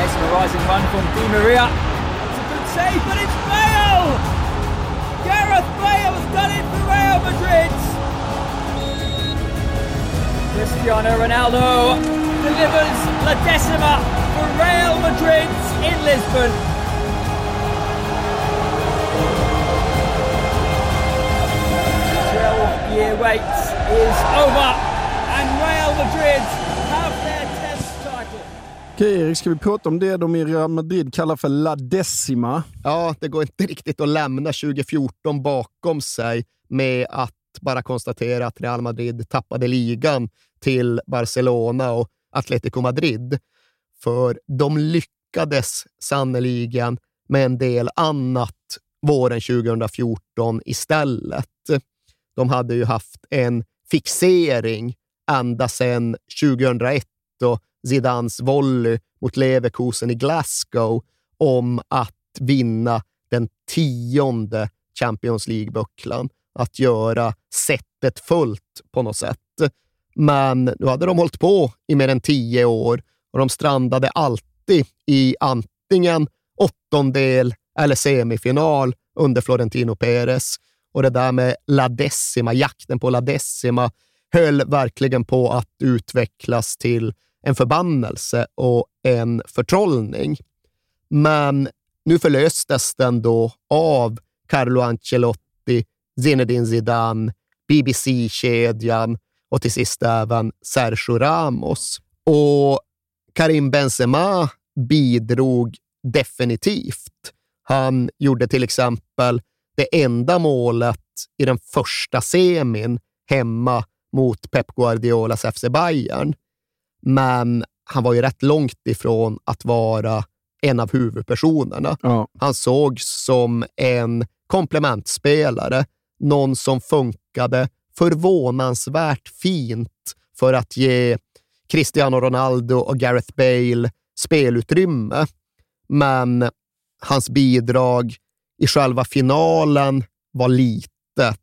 Mesmerising run from Di Maria. It's a good save, but it's Bale! Gareth Bale has done it for Real Madrid! Cristiano Ronaldo delivers La Decima for Real Madrid in Lisbon. Twelve-year wait is over, and Real Madrid Okej, Erik, ska vi prata om det de i Real Madrid kallar för La Decima? Ja, det går inte riktigt att lämna 2014 bakom sig med att bara konstatera att Real Madrid tappade ligan till Barcelona och Atletico Madrid. För de lyckades sannoliken med en del annat våren 2014 istället. De hade ju haft en fixering ända sedan 2001 och Zidans volley mot Leverkusen i Glasgow om att vinna den tionde Champions League-bucklan. Att göra sättet fullt på något sätt. Men nu hade de hållit på i mer än tio år och de strandade alltid i antingen åttondel eller semifinal under Florentino Perez. Och det där med La Decima, jakten på La Decima, höll verkligen på att utvecklas till en förbannelse och en förtrollning. Men nu förlöstes den då av Carlo Ancelotti, Zinedine Zidane, BBC-kedjan och till sist även Sergio Ramos. Och Karim Benzema bidrog definitivt. Han gjorde till exempel det enda målet i den första semin hemma mot Pep Guardiolas FC Bayern. Men han var ju rätt långt ifrån att vara en av huvudpersonerna. Ja. Han sågs som en komplementspelare, någon som funkade förvånansvärt fint för att ge Cristiano Ronaldo och Gareth Bale spelutrymme. Men hans bidrag i själva finalen var litet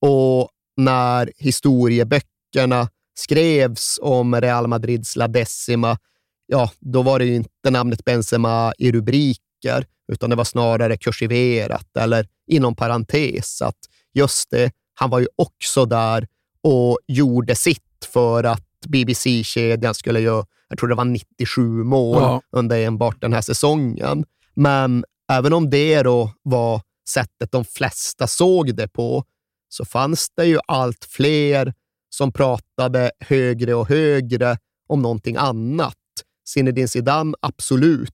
och när historieböckerna skrevs om Real Madrids La Decima, ja, då var det ju inte namnet Benzema i rubriker, utan det var snarare kursiverat eller inom parentes. Att just det, han var ju också där och gjorde sitt för att BBC-kedjan skulle göra, jag tror det var 97 mål Ja. under enbart den här säsongen. Men även om det då var sättet de flesta såg det på, så fanns det ju allt fler som pratade högre och högre om någonting annat. Zinedine Zidane, absolut,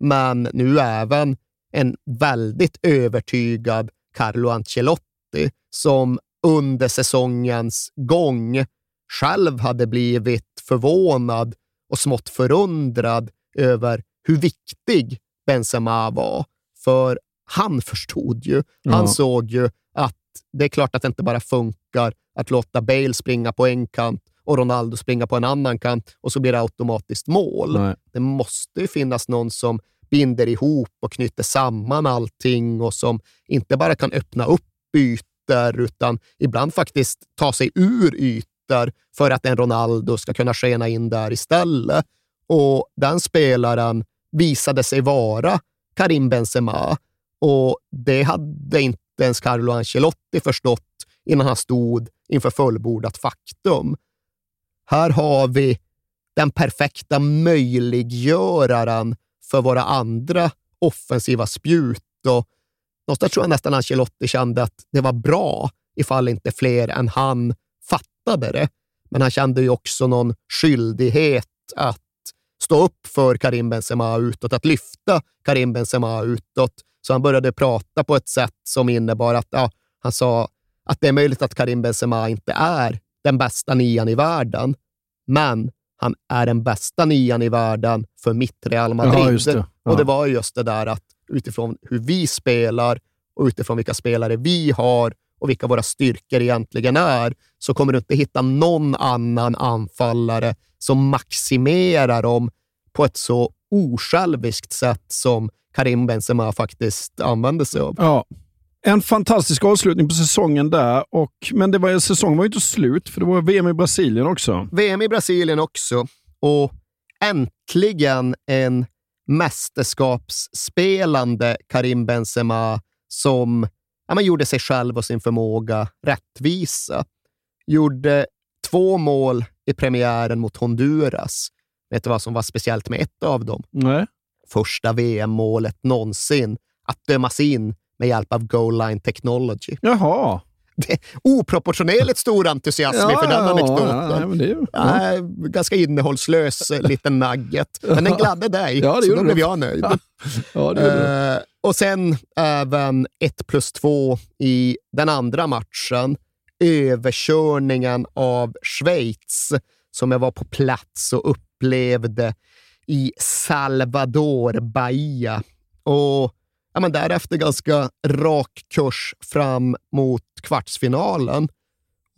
men nu även en väldigt övertygad Carlo Ancelotti som under säsongens gång själv hade blivit förvånad och smått förundrad över hur viktig Benzema var. För han förstod ju. Han Ja. såg ju att det är klart att det inte bara funkar att låta Bale springa på en kant och Ronaldo springa på en annan kant och så blir det automatiskt mål. Nej. Det måste ju finnas någon som binder ihop och knyter samman allting och som inte bara kan öppna upp ytor utan ibland faktiskt ta sig ur ytor för att en Ronaldo ska kunna skena in där istället. Och den spelaren visade sig vara Karim Benzema och det hade inte ens Carlo Ancelotti förstått innan han stod inför fullbordat faktum. Här har vi den perfekta möjliggöraren för våra andra offensiva spjut och någonstans tror jag nästan Ancelotti kände att det var bra ifall inte fler än han fattade det. Men han kände ju också någon skyldighet att stå upp för Karim Benzema utåt, att lyfta Karim Benzema utåt. Så han började prata på ett sätt som innebar att ja, han sa att det är möjligt att Karim Benzema inte är den bästa nian i världen, men han är den bästa nian i världen för mitt Real Madrid. Ja, det. Ja. Och det var just det där att utifrån hur vi spelar och utifrån vilka spelare vi har och vilka våra styrkor egentligen är, så kommer du inte hitta någon annan anfallare som maximerar dem på ett så osjälviskt sätt som Karim Benzema faktiskt använder sig av. Ja. En fantastisk avslutning på säsongen där, och, men det var, säsongen var ju inte slut, för det var VM i Brasilien också. VM i Brasilien också, och äntligen en mästerskapsspelande Karim Benzema som ja, man gjorde sig själv och sin förmåga rättvisa. Gjorde två mål i premiären mot Honduras. Vet du vad som var speciellt med ett av dem? Nej. Första VM-målet någonsin att dömas in med hjälp av goal line technology. Jaha. Det oproportionerligt stor entusiasm Ja, för den ja, anekdoten. ja, ju- Ja, ganska innehållslös eh, liten nugget. Men den gladde dig, Ja, det så då blev jag nöjd. Ja, det. Eh, och sen även 1 plus 2 i den andra matchen. Överkörningen av Schweiz som jag var på plats och upplevde i Salvador Bahia. Och ja, men därefter ganska rak kurs fram mot kvartsfinalen.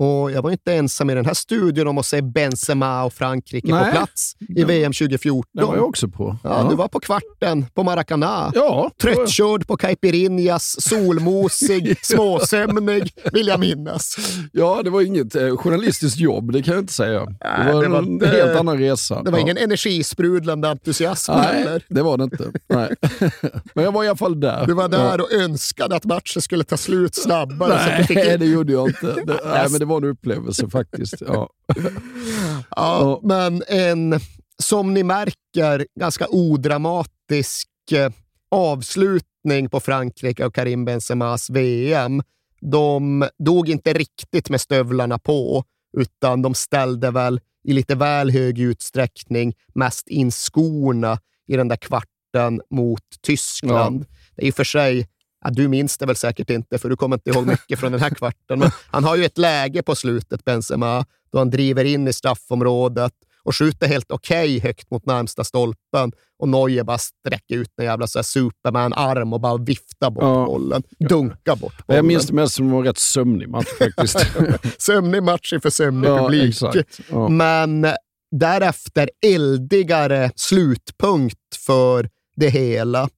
Och jag var inte ensam i den här studion om att se Benzema och Frankrike Nej. på plats i VM 2014. Det var jag också på. Ja, Du var på kvarten på Maracana. Ja, Tröttkörd på caipirinhas, solmosig, småsömnig, vill jag minnas. Ja, det var inget eh, journalistiskt jobb, det kan jag inte säga. Det Nej, var, det var en inte- helt annan resa. Det var ja. ingen energisprudlande entusiasm Nej, heller. det var det inte. Nej. Men jag var i alla fall där. Du var där Ja. och önskade att matchen skulle ta slut snabbare. Nej, det gjorde jag inte. Det, nej, men det var en upplevelse faktiskt. Ja. Ja, men en, som ni märker, ganska odramatisk eh, avslutning på Frankrike och Karim Benzemas VM. De dog inte riktigt med stövlarna på, utan de ställde väl i lite väl hög utsträckning mest in skorna i den där kvarten mot Tyskland. Det är i och för sig Ja, du minns det väl säkert inte, för du kommer inte ihåg mycket från den här kvarten. Men han har ju ett läge på slutet, Benzema, då han driver in i straffområdet och skjuter helt okej högt mot närmsta stolpen. Och Neuer bara sträcker ut en jävla Superman-arm och bara viftar bort Ja. bollen. Dunkar bort bollen. Jag minns det mest som en rätt sömnig match faktiskt. Sömnig match inför sömnig ja, publik. Ja. Men därefter eldigare slutpunkt för det hela.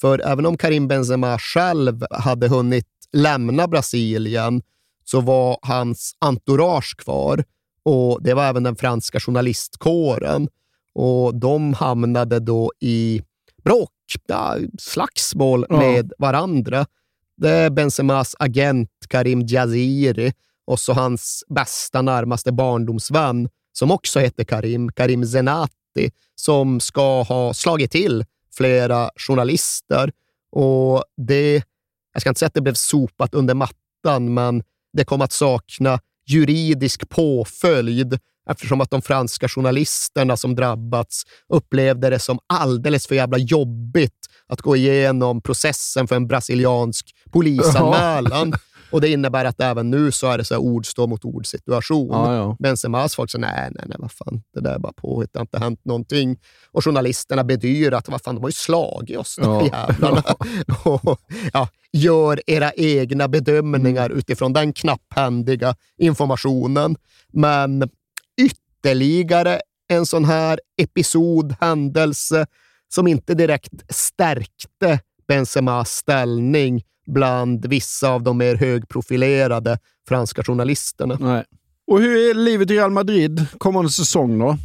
För även om Karim Benzema själv hade hunnit lämna Brasilien så var hans entourage kvar och det var även den franska journalistkåren. Och de hamnade då i bråk, ja, slagsmål Ja. med varandra. Det är Benzemas agent Karim Jaziri och så hans bästa närmaste barndomsvän som också heter Karim, Karim Zenati, som ska ha slagit till flera journalister. Och det, jag ska inte säga att det blev sopat under mattan, men det kom att sakna juridisk påföljd eftersom att de franska journalisterna som drabbats upplevde det som alldeles för jävla jobbigt att gå igenom processen för en brasiliansk polisanmälan. Och det innebär att även nu så är det så ord står mot ord situation. Ja, ja. Benzemas folk sa nej, nej, nej, vad fan, det där är bara påhitt, det har inte hänt någonting. Och journalisterna bedyrar att vad fan, de har ju slagit oss, de Ja. jävlarna. Och, ja, gör era egna bedömningar utifrån den knapphändiga informationen. Men ytterligare en sån här episod, händelse, som inte direkt stärkte Benzemas ställning bland vissa av de mer högprofilerade franska journalisterna. Nej. Och hur är livet i Real Madrid kommande säsong då?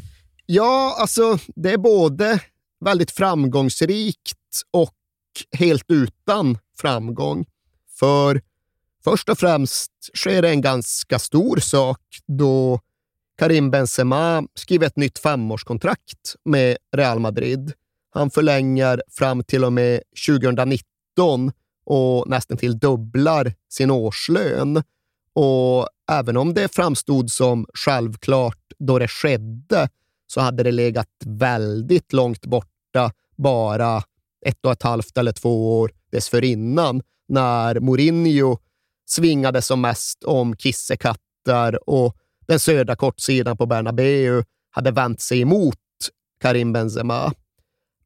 Ja, alltså det är både väldigt framgångsrikt och helt utan framgång. För först och främst sker det en ganska stor sak då Karim Benzema skriver ett nytt femårskontrakt med Real Madrid. Han förlänger fram till och med 2019 och nästan till dubblar sin årslön. Och även om det framstod som självklart då det skedde, så hade det legat väldigt långt borta bara ett och ett halvt eller två år dessförinnan när Mourinho svingade som mest om kissekatter och den södra kortsidan på Bernabeu hade vänt sig emot Karim Benzema.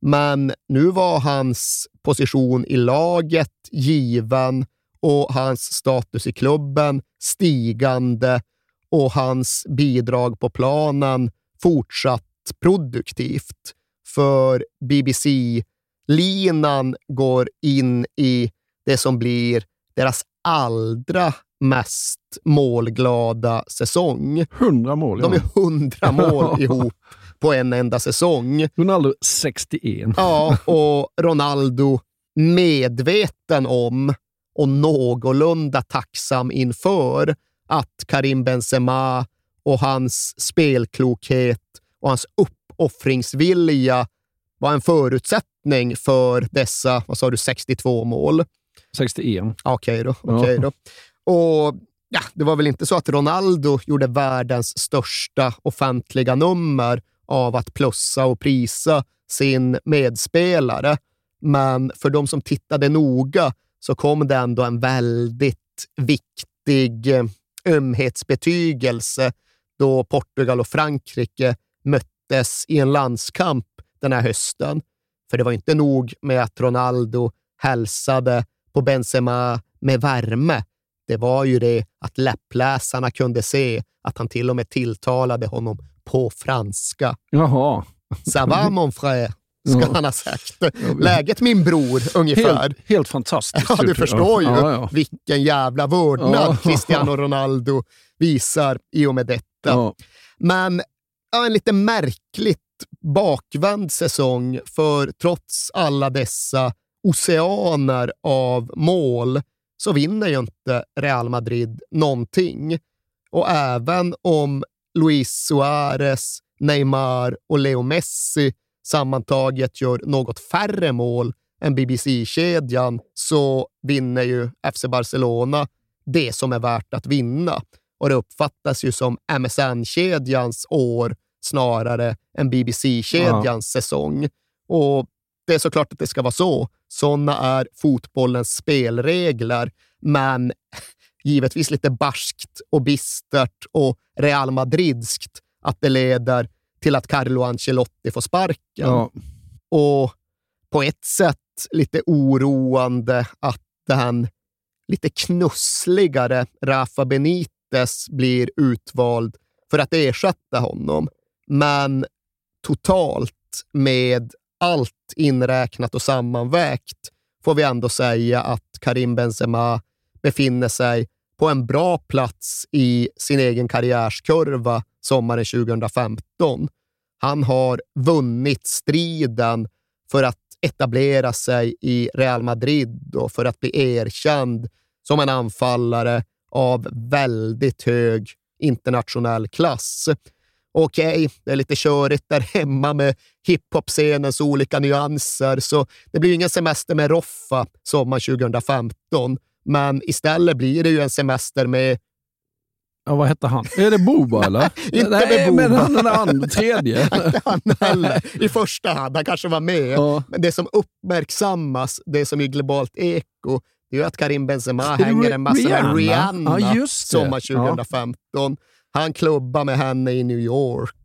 Men nu var hans position i laget given och hans status i klubben stigande och hans bidrag på planen fortsatt produktivt. För BBC-linan går in i det som blir deras allra mest målglada säsong. Hundra mål. De är hundra mål ihop på en enda säsong. Ronaldo 61. Ja, och Ronaldo medveten om och någorlunda tacksam inför att Karim Benzema och hans spelklokhet och hans uppoffringsvilja var en förutsättning för dessa, vad sa du, 62 mål. 61. Okej då. Okay då. Och ja, Det var väl inte så att Ronaldo gjorde världens största offentliga nummer av att plussa och prisa sin medspelare. Men för de som tittade noga så kom det ändå en väldigt viktig eh, ömhetsbetygelse då Portugal och Frankrike möttes i en landskamp den här hösten. För det var inte nog med att Ronaldo hälsade på Benzema med värme. Det var ju det att läppläsarna kunde se att han till och med tilltalade honom på franska. Jaha. Ça va mon frère, ska ja. han ha sagt. Läget min bror, ungefär. Helt, helt fantastiskt. Ja, du förstår ju ja, ja. vilken jävla vördnad Cristiano Ronaldo visar i och med detta. Men en lite märkligt bakvänd säsong, för trots alla dessa oceaner av mål så vinner ju inte Real Madrid någonting. Och även om Luis Suarez, Neymar och Leo Messi sammantaget gör något färre mål än BBC-kedjan så vinner ju FC Barcelona det som är värt att vinna. Och det uppfattas ju som MSN-kedjans år snarare än BBC-kedjans ja. säsong. Och det är såklart att det ska vara så. Sådana är fotbollens spelregler, men givetvis lite barskt och bistert och Real Madridskt att det leder till att Carlo Ancelotti får sparken. Ja. Och på ett sätt lite oroande att den lite knussligare Rafa Benitez blir utvald för att ersätta honom. Men totalt med allt inräknat och sammanvägt får vi ändå säga att Karim Benzema befinner sig på en bra plats i sin egen karriärskurva sommaren 2015. Han har vunnit striden för att etablera sig i Real Madrid och för att bli erkänd som en anfallare av väldigt hög internationell klass. Okej, okay, det är lite körigt där hemma med hiphop-scenens olika nyanser, så det blir ingen semester med Roffa sommar 2015. Men istället blir det ju en semester med Ja, vad hette han? Är det Boba eller? inte Nej, med Boba. men han den andra, tredje. inte han heller. I första hand. Han kanske var med. Ja. Men det som uppmärksammas, det som är globalt eko, det är ju att Karim Benzema hänger en massa Rihanna, med Rihanna ja, sommar 2015. Ja. Han klubbar med henne i New York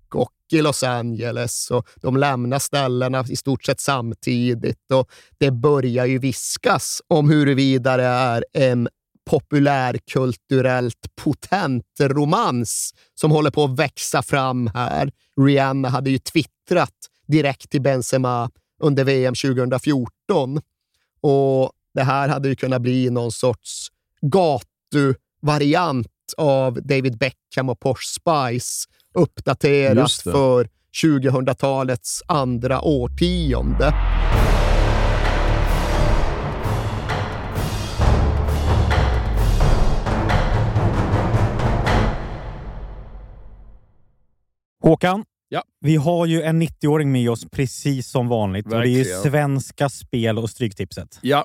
i Los Angeles och de lämnar ställena i stort sett samtidigt. Och det börjar ju viskas om huruvida det är en populärkulturellt potent romans som håller på att växa fram här. Rihanna hade ju twittrat direkt till Benzema under VM 2014 och det här hade ju kunnat bli någon sorts gatuvariant av David Beckham och Porsche Spice uppdaterat för 2000-talets andra årtionde. Håkan, ja. vi har ju en 90-åring med oss precis som vanligt. Och det är ju Svenska Spel och Stryktipset. Ja.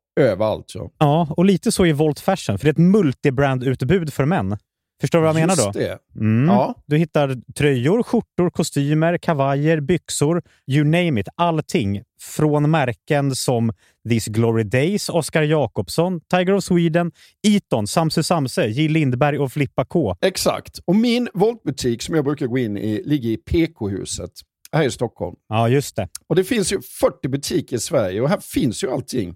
överallt. Ja. Ja, och lite så i Volt Fashion, för det är ett multibrand-utbud för män. Förstår du vad jag menar då? Just det. Mm. Ja. Du hittar tröjor, skjortor, kostymer, kavajer, byxor, you name it. Allting. Från märken som These Glory Days, Oscar Jakobsson, Tiger of Sweden, Eton, Samse Samse, J. Lindberg och Flippa K. Exakt. Och min Voltbutik som jag brukar gå in i ligger i PK-huset här i Stockholm. Ja, just det. Och det finns ju 40 butiker i Sverige och här finns ju allting.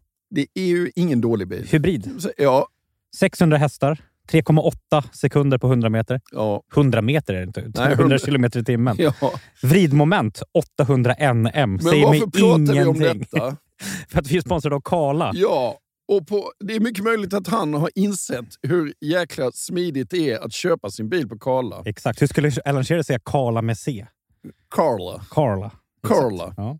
Det är ju ingen dålig bil. Hybrid. Ja, 600 hästar. 3,8 sekunder på 100 meter. ja, 100 meter är det inte. 100 100 kilometer i timmen. ja. Vridmoment 800 NM. Men Säger mig varför pratar vi om ingenting. detta? För att vi är sponsrade av Kala. Ja, och på, det är mycket möjligt att han har insett hur jäkla smidigt det är att köpa sin bil på Karla. Exakt. Hur skulle Alan Shearer säga Kala med C? Carla. Exakt. Karla. Ja.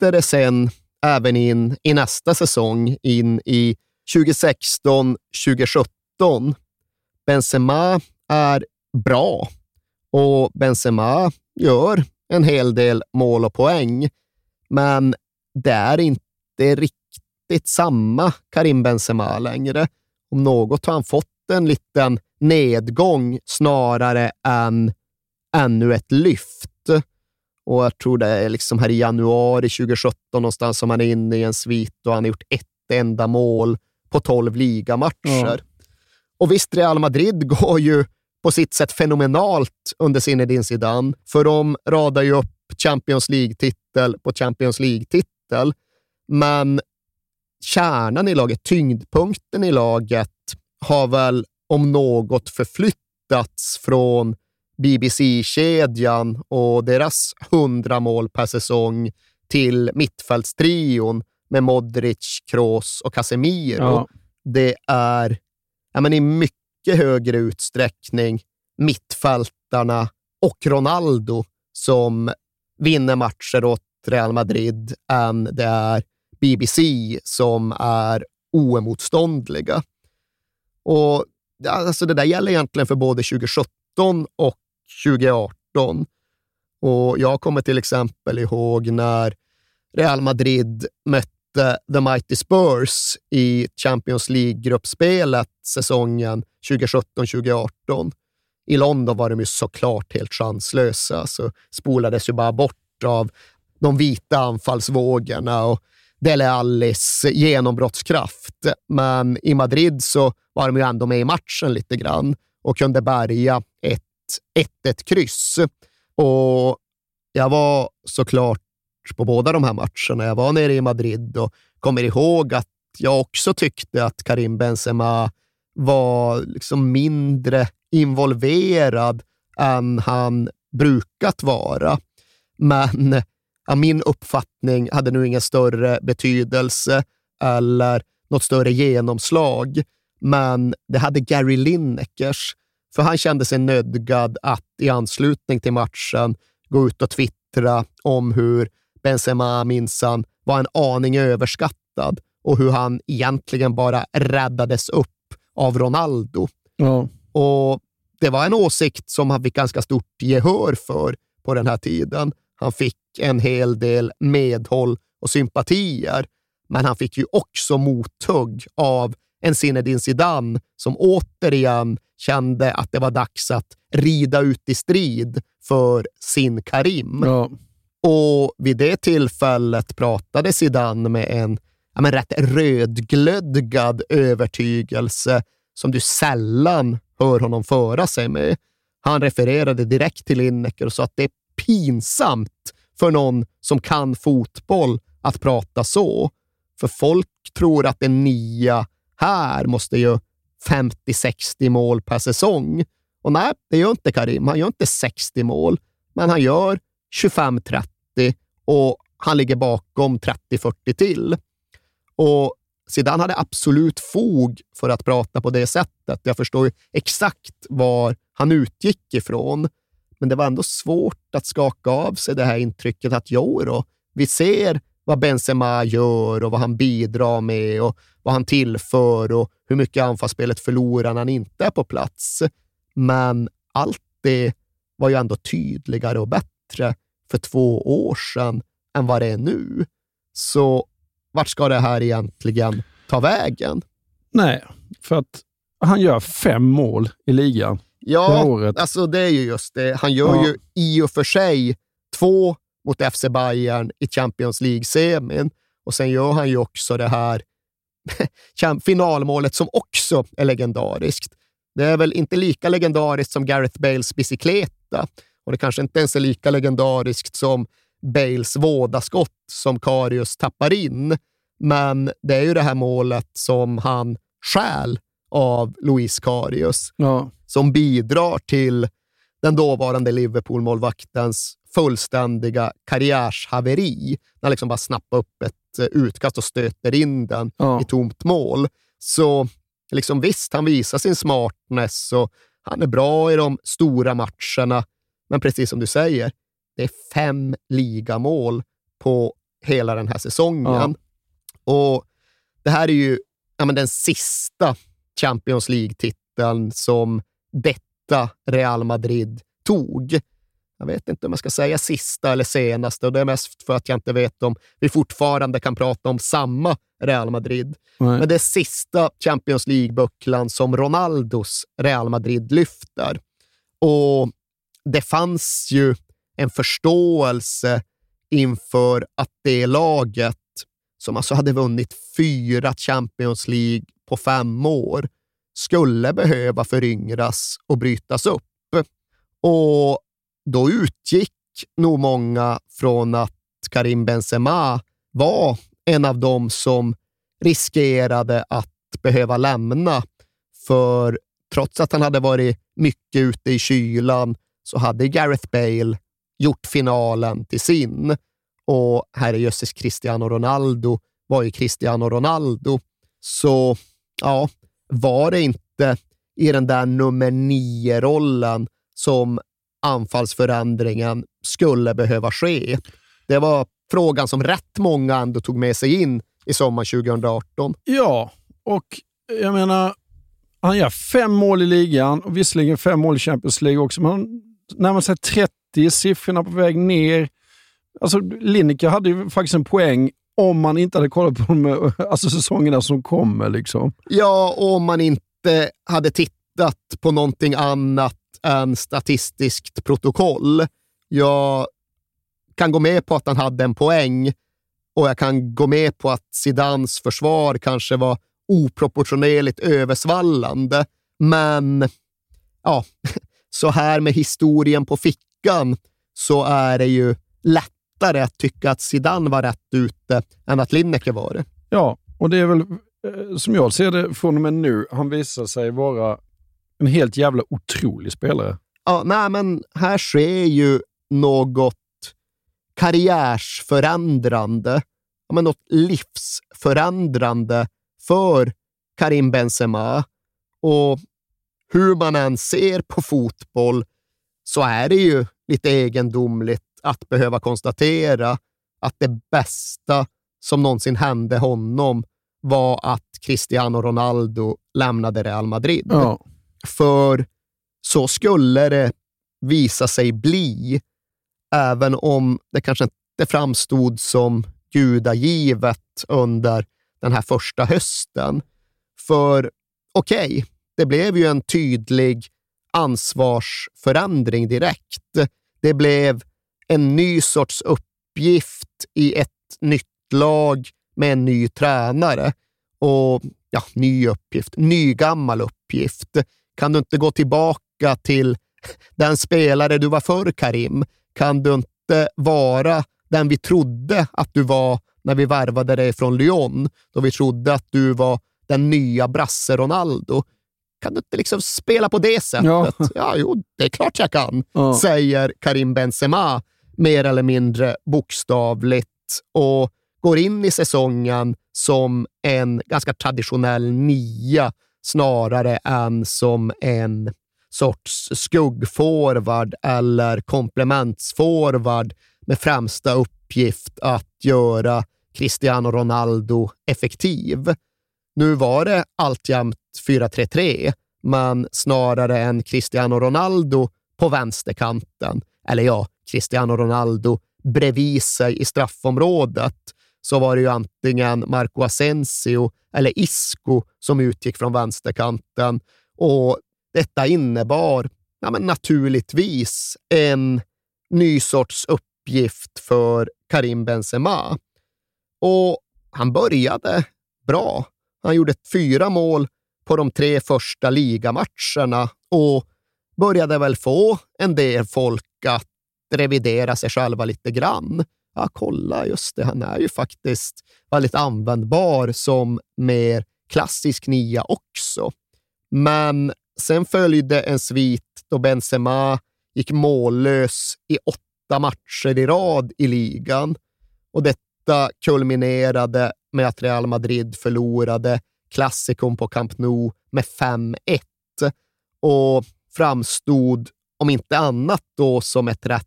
det sen även in i nästa säsong, in i 2016-2017. Benzema är bra och Benzema gör en hel del mål och poäng, men det är inte riktigt samma Karim Benzema längre. Om något har han fått en liten nedgång snarare än ännu ett lyft. Och jag tror det är liksom här i januari 2017 någonstans som han är inne i en svit och han har gjort ett enda mål på 12 ligamatcher. Ja. Och visst, Real Madrid går ju på sitt sätt fenomenalt under Zinedine Zidane, för de radar ju upp Champions League-titel på Champions League-titel. Men kärnan i laget, tyngdpunkten i laget, har väl om något förflyttats från BBC-kedjan och deras 100 mål per säsong till mittfältstrion med Modric, Kroos och Casemiro. Ja. Det är ja, men i mycket högre utsträckning mittfältarna och Ronaldo som vinner matcher åt Real Madrid än det är BBC som är oemotståndliga. Och alltså det där gäller egentligen för både 2017 och 2018. Och jag kommer till exempel ihåg när Real Madrid mötte The Mighty Spurs i Champions League-gruppspelet säsongen 2017-2018. I London var de ju såklart helt chanslösa, så spolades ju bara bort av de vita anfallsvågorna och Dele Allis genombrottskraft. Men i Madrid så var de ju ändå med i matchen lite grann och kunde bärga ett 1-1 kryss. Och jag var såklart på båda de här matcherna. Jag var nere i Madrid och kommer ihåg att jag också tyckte att Karim Benzema var liksom mindre involverad än han brukat vara. Men ja, min uppfattning hade nu ingen större betydelse eller något större genomslag. Men det hade Gary Linekers, för han kände sig nödgad att i anslutning till matchen gå ut och twittra om hur Benzema minsann var en aning överskattad och hur han egentligen bara räddades upp av Ronaldo. Ja. Och Det var en åsikt som han fick ganska stort gehör för på den här tiden. Han fick en hel del medhåll och sympatier, men han fick ju också mothugg av en Zinedine Zidane som återigen kände att det var dags att rida ut i strid för sin Karim. Ja. Och vid det tillfället pratade Zidane med en ja, men rätt rödglödgad övertygelse som du sällan hör honom föra sig med. Han refererade direkt till Lineker och sa att det är pinsamt för någon som kan fotboll att prata så. För folk tror att en nia här måste ju 50-60 mål per säsong. Och nej, det gör inte Karim. Han gör inte 60 mål, men han gör 25-30 och han ligger bakom 30-40 till. Och Zidane hade absolut fog för att prata på det sättet. Jag förstår ju exakt var han utgick ifrån, men det var ändå svårt att skaka av sig det här intrycket att jo då, vi ser vad Benzema gör och vad han bidrar med och vad han tillför och hur mycket anfallsspelet förlorar när han inte är på plats. Men allt det var ju ändå tydligare och bättre för två år sedan än vad det är nu. Så vart ska det här egentligen ta vägen? Nej, för att han gör fem mål i ligan det Ja, året. alltså det är ju just det. Han gör Ja. ju i och för sig två mot FC Bayern i Champions League-semin och sen gör han ju också det här finalmålet som också är legendariskt. Det är väl inte lika legendariskt som Gareth Bales bicykleta och det kanske inte ens är lika legendariskt som Bales vådaskott som Karius tappar in. Men det är ju det här målet som han stjäl av Luis Karius Ja. som bidrar till den dåvarande Liverpool-målvaktens fullständiga karriärshaveri. När han liksom bara snappar upp ett eh, utkast och stöter in den Ja. i tomt mål. Så liksom visst, han visar sin smartness och han är bra i de stora matcherna. Men precis som du säger, det är fem ligamål på hela den här säsongen. Och Det här är ju ja, den sista Champions League-titeln som detta Real Madrid tog. Jag vet inte om jag ska säga sista eller senaste och det är mest för att jag inte vet om vi fortfarande kan prata om samma Real Madrid. Nej. Men det är sista Champions League-bucklan som Ronaldos Real Madrid lyfter. Och det fanns ju en förståelse inför att det laget, som alltså hade vunnit fyra Champions League på fem år, skulle behöva föryngras och brytas upp. Och då utgick nog många från att Karim Benzema var en av dem som riskerade att behöva lämna. För trots att han hade varit mycket ute i kylan så hade Gareth Bale gjort finalen till sin. Och herrejösses Cristiano Ronaldo var ju Cristiano Ronaldo. Så ja, var det inte i den där nummer nio-rollen som anfallsförändringen skulle behöva ske. Det var frågan som rätt många ändå tog med sig in i sommar 2018. Ja, och jag menar, han gör fem mål i ligan och visserligen fem mål i Champions League också, men han närmar sig 30, siffrorna på väg ner. Alltså, Lineker hade ju faktiskt en poäng om man inte hade kollat på de eh, alltså, säsongerna som kommer. Liksom. Ja, och om man inte hade tittat på någonting annat än statistiskt protokoll. Jag kan gå med på att han hade en poäng och jag kan gå med på att Zidans försvar kanske var oproportionerligt översvallande. Men ja, så här med historien på fickan så är det ju lätt lättare att tycka att Zidane var rätt ute än att Lineker var det. Ja, och det är väl eh, som jag ser det från och med nu, han visar sig vara en helt jävla otrolig spelare. Ja, nej, men här sker ju något karriärsförändrande, ja, men något livsförändrande för Karim Benzema. Och hur man än ser på fotboll så är det ju lite egendomligt att behöva konstatera att det bästa som någonsin hände honom var att Cristiano Ronaldo lämnade Real Madrid. Ja. För så skulle det visa sig bli, även om det kanske inte framstod som gudagivet under den här första hösten. För okej, okay, det blev ju en tydlig ansvarsförändring direkt. Det blev en ny sorts uppgift i ett nytt lag med en ny tränare. Och ja, ny uppgift, ny gammal uppgift. Kan du inte gå tillbaka till den spelare du var förr, Karim? Kan du inte vara den vi trodde att du var när vi värvade dig från Lyon, då vi trodde att du var den nya brasse Ronaldo? Kan du inte liksom spela på det sättet? Ja, ja jo, det är klart jag kan, ja. säger Karim Benzema mer eller mindre bokstavligt och går in i säsongen som en ganska traditionell nia snarare än som en sorts skuggforward eller komplementsforward med främsta uppgift att göra Cristiano Ronaldo effektiv. Nu var det alltjämt 4-3-3, men snarare en Cristiano Ronaldo på vänsterkanten. Eller ja, Cristiano Ronaldo bredvid sig i straffområdet så var det ju antingen Marco Asensio eller Isco som utgick från vänsterkanten. Och detta innebar ja, men naturligtvis en ny sorts uppgift för Karim Benzema. Och han började bra. Han gjorde fyra mål på de tre första ligamatcherna och började väl få en del folk att revidera sig själva lite grann. Ja, kolla, just det, han är ju faktiskt väldigt användbar som mer klassisk nia också. Men sen följde en svit då Benzema gick mållös i åtta matcher i rad i ligan och detta kulminerade med att Real Madrid förlorade klassikon på Camp Nou med 5-1 och framstod, om inte annat då, som ett rätt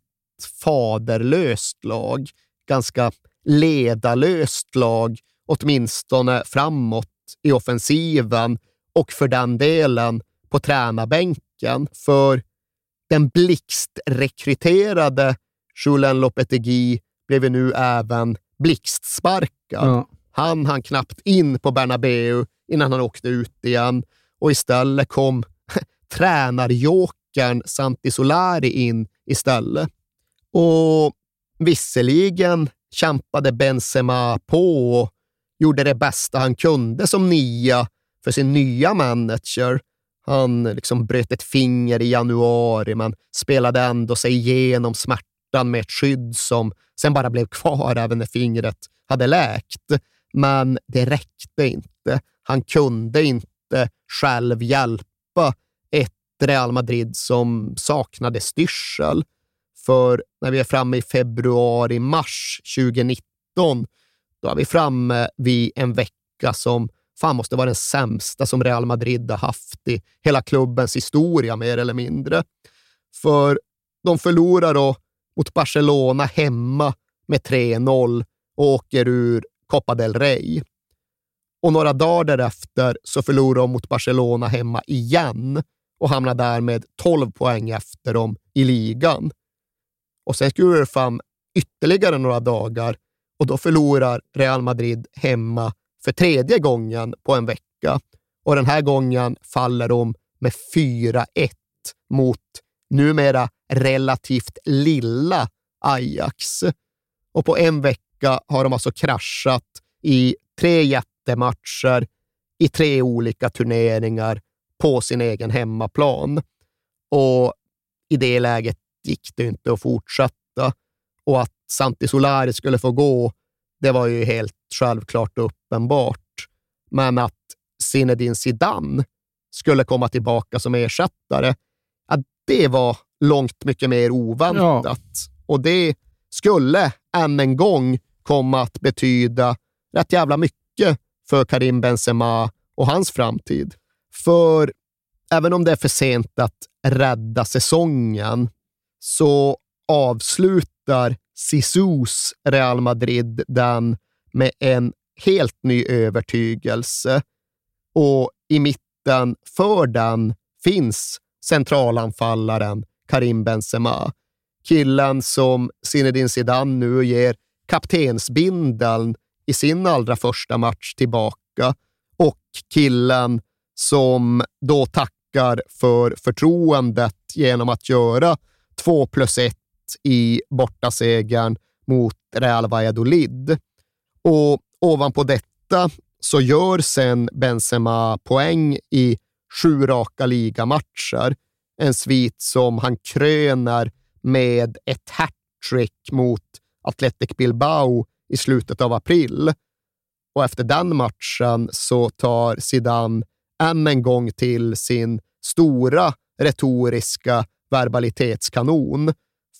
faderlöst lag. Ganska ledarlöst lag, åtminstone framåt i offensiven och för den delen på tränarbänken. För den blixtrekryterade Julen Lopetegui blev nu även blixtsparkad. Ja. Han hann knappt in på Bernabeu innan han åkte ut igen och istället kom tränarjokern Santi Solari in istället. Och visserligen kämpade Benzema på och gjorde det bästa han kunde som nia för sin nya manager. Han liksom bröt ett finger i januari, men spelade ändå sig igenom smärtan med ett skydd som sen bara blev kvar även när fingret hade läkt. Men det räckte inte. Han kunde inte själv hjälpa Real Madrid som saknade styrsel. För när vi är framme i februari-mars 2019, då är vi framme vid en vecka som fan måste vara den sämsta som Real Madrid har haft i hela klubbens historia, mer eller mindre. För de förlorar då mot Barcelona hemma med 3-0 och åker ur Copa del Rey. Och några dagar därefter så förlorar de mot Barcelona hemma igen och hamnar därmed 12 poäng efter dem i ligan. Och sen skulle det fram ytterligare några dagar och då förlorar Real Madrid hemma för tredje gången på en vecka. Och den här gången faller de med 4-1 mot numera relativt lilla Ajax. Och på en vecka har de alltså kraschat i tre jättematcher i tre olika turneringar på sin egen hemmaplan. Och i det läget gick det inte att fortsätta. Och att Santi Solari skulle få gå, det var ju helt självklart och uppenbart. Men att Zinedine Zidane skulle komma tillbaka som ersättare, ja, det var långt mycket mer oväntat. Ja. Och det skulle än en gång komma att betyda rätt jävla mycket för Karim Benzema och hans framtid. För även om det är för sent att rädda säsongen så avslutar Sisus Real Madrid den med en helt ny övertygelse och i mitten för den finns centralanfallaren Karim Benzema. Killen som Zinedine Zidane nu ger kaptensbindeln i sin allra första match tillbaka och killen som då tackar för förtroendet genom att göra 2 plus 1 i bortasegern mot Real Valladolid. Och ovanpå detta så gör sen Benzema poäng i sju raka ligamatcher. En svit som han kröner med ett hattrick mot Athletic Bilbao i slutet av april. Och efter den matchen så tar Zidane än en gång till sin stora retoriska verbalitetskanon.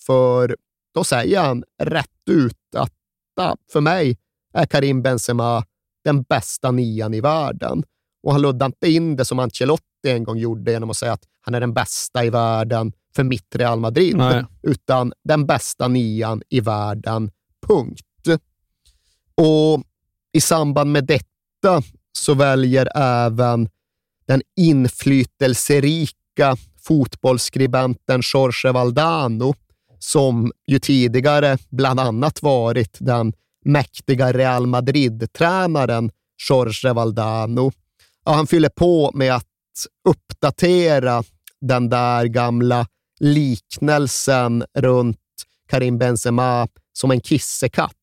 För då säger han rätt ut att för mig är Karim Benzema den bästa nian i världen. Och han luddar inte in det som Ancelotti en gång gjorde genom att säga att han är den bästa i världen för mitt Real Madrid, Nej. utan den bästa nian i världen, punkt. Och i samband med detta så väljer även den inflytelserika fotbollsskribenten Jorge Valdano, som ju tidigare bland annat varit den mäktiga Real Madrid-tränaren Jorge Valdano. Ja, han fyller på med att uppdatera den där gamla liknelsen runt Karim Benzema som en kissekatt.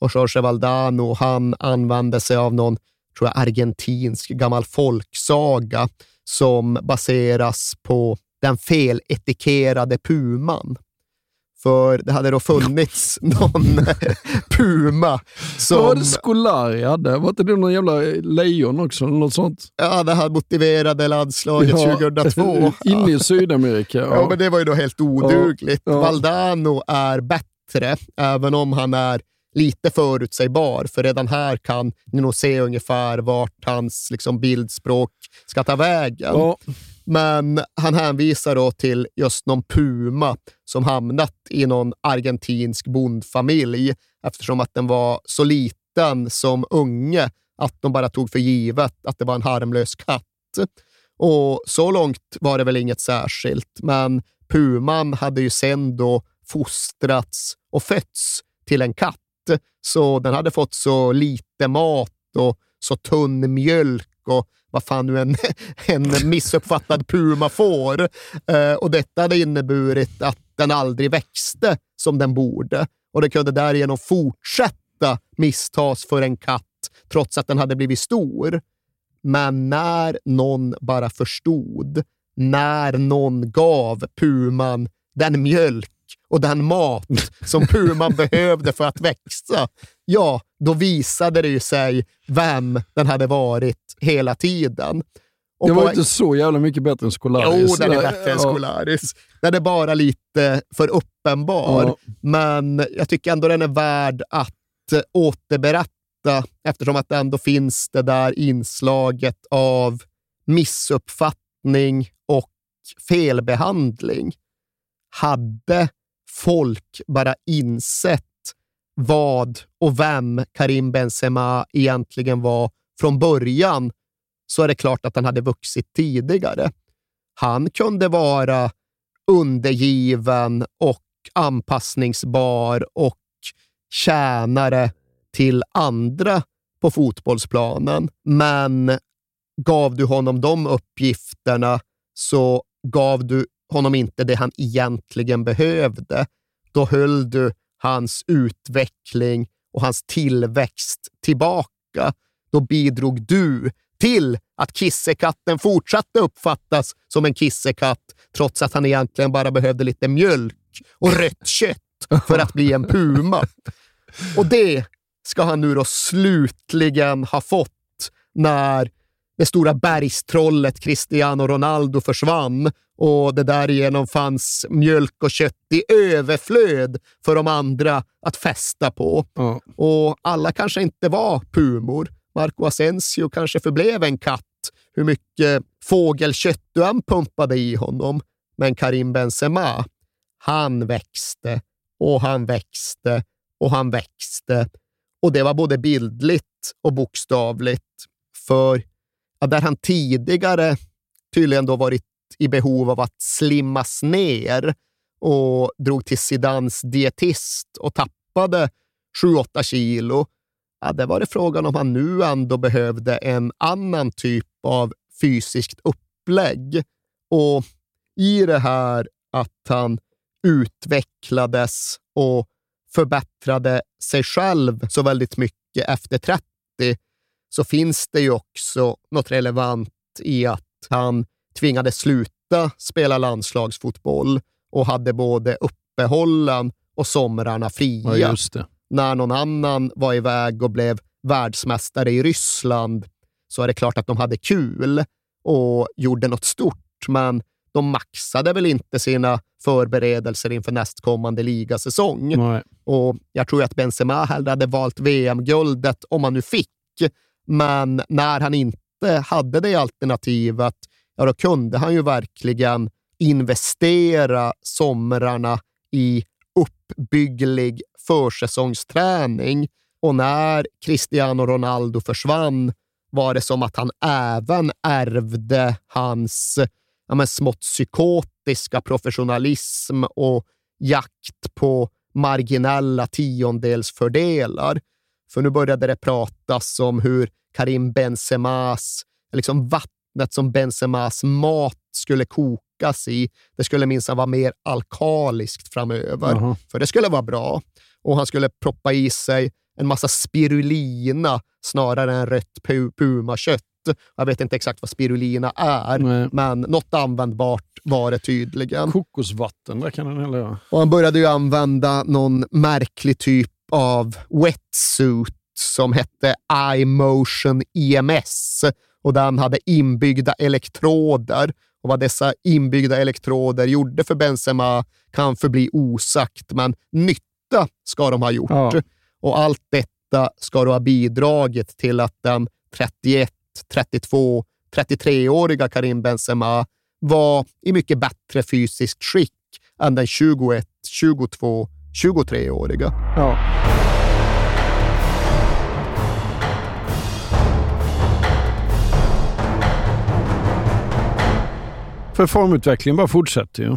Och Jorge Valdano, han använde sig av någon tror jag, argentinsk gammal folksaga som baseras på den feletikerade puman. För det hade då funnits någon puma som... Vad var det Scolari hade? Var inte det någon jävla lejon också? Något sånt? Ja, det här motiverade landslaget ja, 2002. Inne i Sydamerika. Ja. ja. men det var ju då helt odugligt. Ja, ja. Valdano är bättre, även om han är lite förutsägbar, för redan här kan ni nog se ungefär vart hans liksom, bildspråk ska ta vägen. Ja. Men han hänvisar då till just någon puma som hamnat i någon argentinsk bondfamilj eftersom att den var så liten som unge att de bara tog för givet att det var en harmlös katt. Och så långt var det väl inget särskilt, men puman hade ju sen då fostrats och fötts till en katt, så den hade fått så lite mat och så tunn mjölk och vad fan nu en, en missuppfattad puma får. Eh, och detta hade inneburit att den aldrig växte som den borde och det kunde därigenom fortsätta misstas för en katt trots att den hade blivit stor. Men när någon bara förstod, när någon gav puman den mjölk och den mat som puman behövde för att växa, ja, då visade det ju sig vem den hade varit hela tiden. Och det var inte så jävla mycket bättre än Scolaris. Jo, den är bättre än Scolaris. Den är bara lite för uppenbar, ja. men jag tycker ändå den är värd att återberätta eftersom att det ändå finns det där inslaget av missuppfattning och felbehandling. Hade folk bara insett vad och vem Karim Benzema egentligen var från början så är det klart att han hade vuxit tidigare. Han kunde vara undergiven och anpassningsbar och tjänare till andra på fotbollsplanen. Men gav du honom de uppgifterna så gav du honom inte det han egentligen behövde. Då höll du hans utveckling och hans tillväxt tillbaka. Då bidrog du till att kissekatten fortsatte uppfattas som en kissekatt, trots att han egentligen bara behövde lite mjölk och rött kött för att bli en puma. Och det ska han nu då slutligen ha fått när det stora bergstrollet Cristiano Ronaldo försvann och det därigenom fanns mjölk och kött i överflöd för de andra att fästa på. Ja. Och alla kanske inte var pumor. Marco Asensio kanske förblev en katt, hur mycket fågelkött du än pumpade i honom. Men Karim Benzema, han växte och han växte och han växte. Och det var både bildligt och bokstavligt. För där han tidigare tydligen då varit i behov av att slimmas ner och drog till Sidans dietist och tappade 7-8 kilo, ja, det var det frågan om han nu ändå behövde en annan typ av fysiskt upplägg. Och i det här att han utvecklades och förbättrade sig själv så väldigt mycket efter 30 så finns det ju också något relevant i att han tvingades sluta spela landslagsfotboll och hade både uppehållen och somrarna fria. Ja. När någon annan var iväg och blev världsmästare i Ryssland så är det klart att de hade kul och gjorde något stort, men de maxade väl inte sina förberedelser inför nästkommande ligasäsong. Nej. Och jag tror att Benzema hellre hade valt VM-guldet om han nu fick. Men när han inte hade det alternativet, ja, då kunde han ju verkligen investera somrarna i uppbygglig försäsongsträning. Och när Cristiano Ronaldo försvann var det som att han även ärvde hans ja, men smått psykotiska professionalism och jakt på marginella tiondelsfördelar. För nu började det pratas om hur Karim Benzemas, liksom vattnet som Benzemas mat skulle kokas i, det skulle minsann vara mer alkaliskt framöver. Jaha. För det skulle vara bra. Och han skulle proppa i sig en massa spirulina snarare än rött pu- pumakött. Jag vet inte exakt vad spirulina är, Nej. men något användbart var det tydligen. Kokosvatten, där kan den göra. Och han började ju använda någon märklig typ av wetsuit som hette iMotion EMS och den hade inbyggda elektroder. Och vad dessa inbyggda elektroder gjorde för Benzema kan förbli osagt, men nytta ska de ha gjort. Ja. Och allt detta ska då ha bidragit till att den 31, 32, 33-åriga Karim Benzema var i mycket bättre fysiskt skick än den 21, 22, 23-åriga. Ja. För formutvecklingen bara fortsätter ju.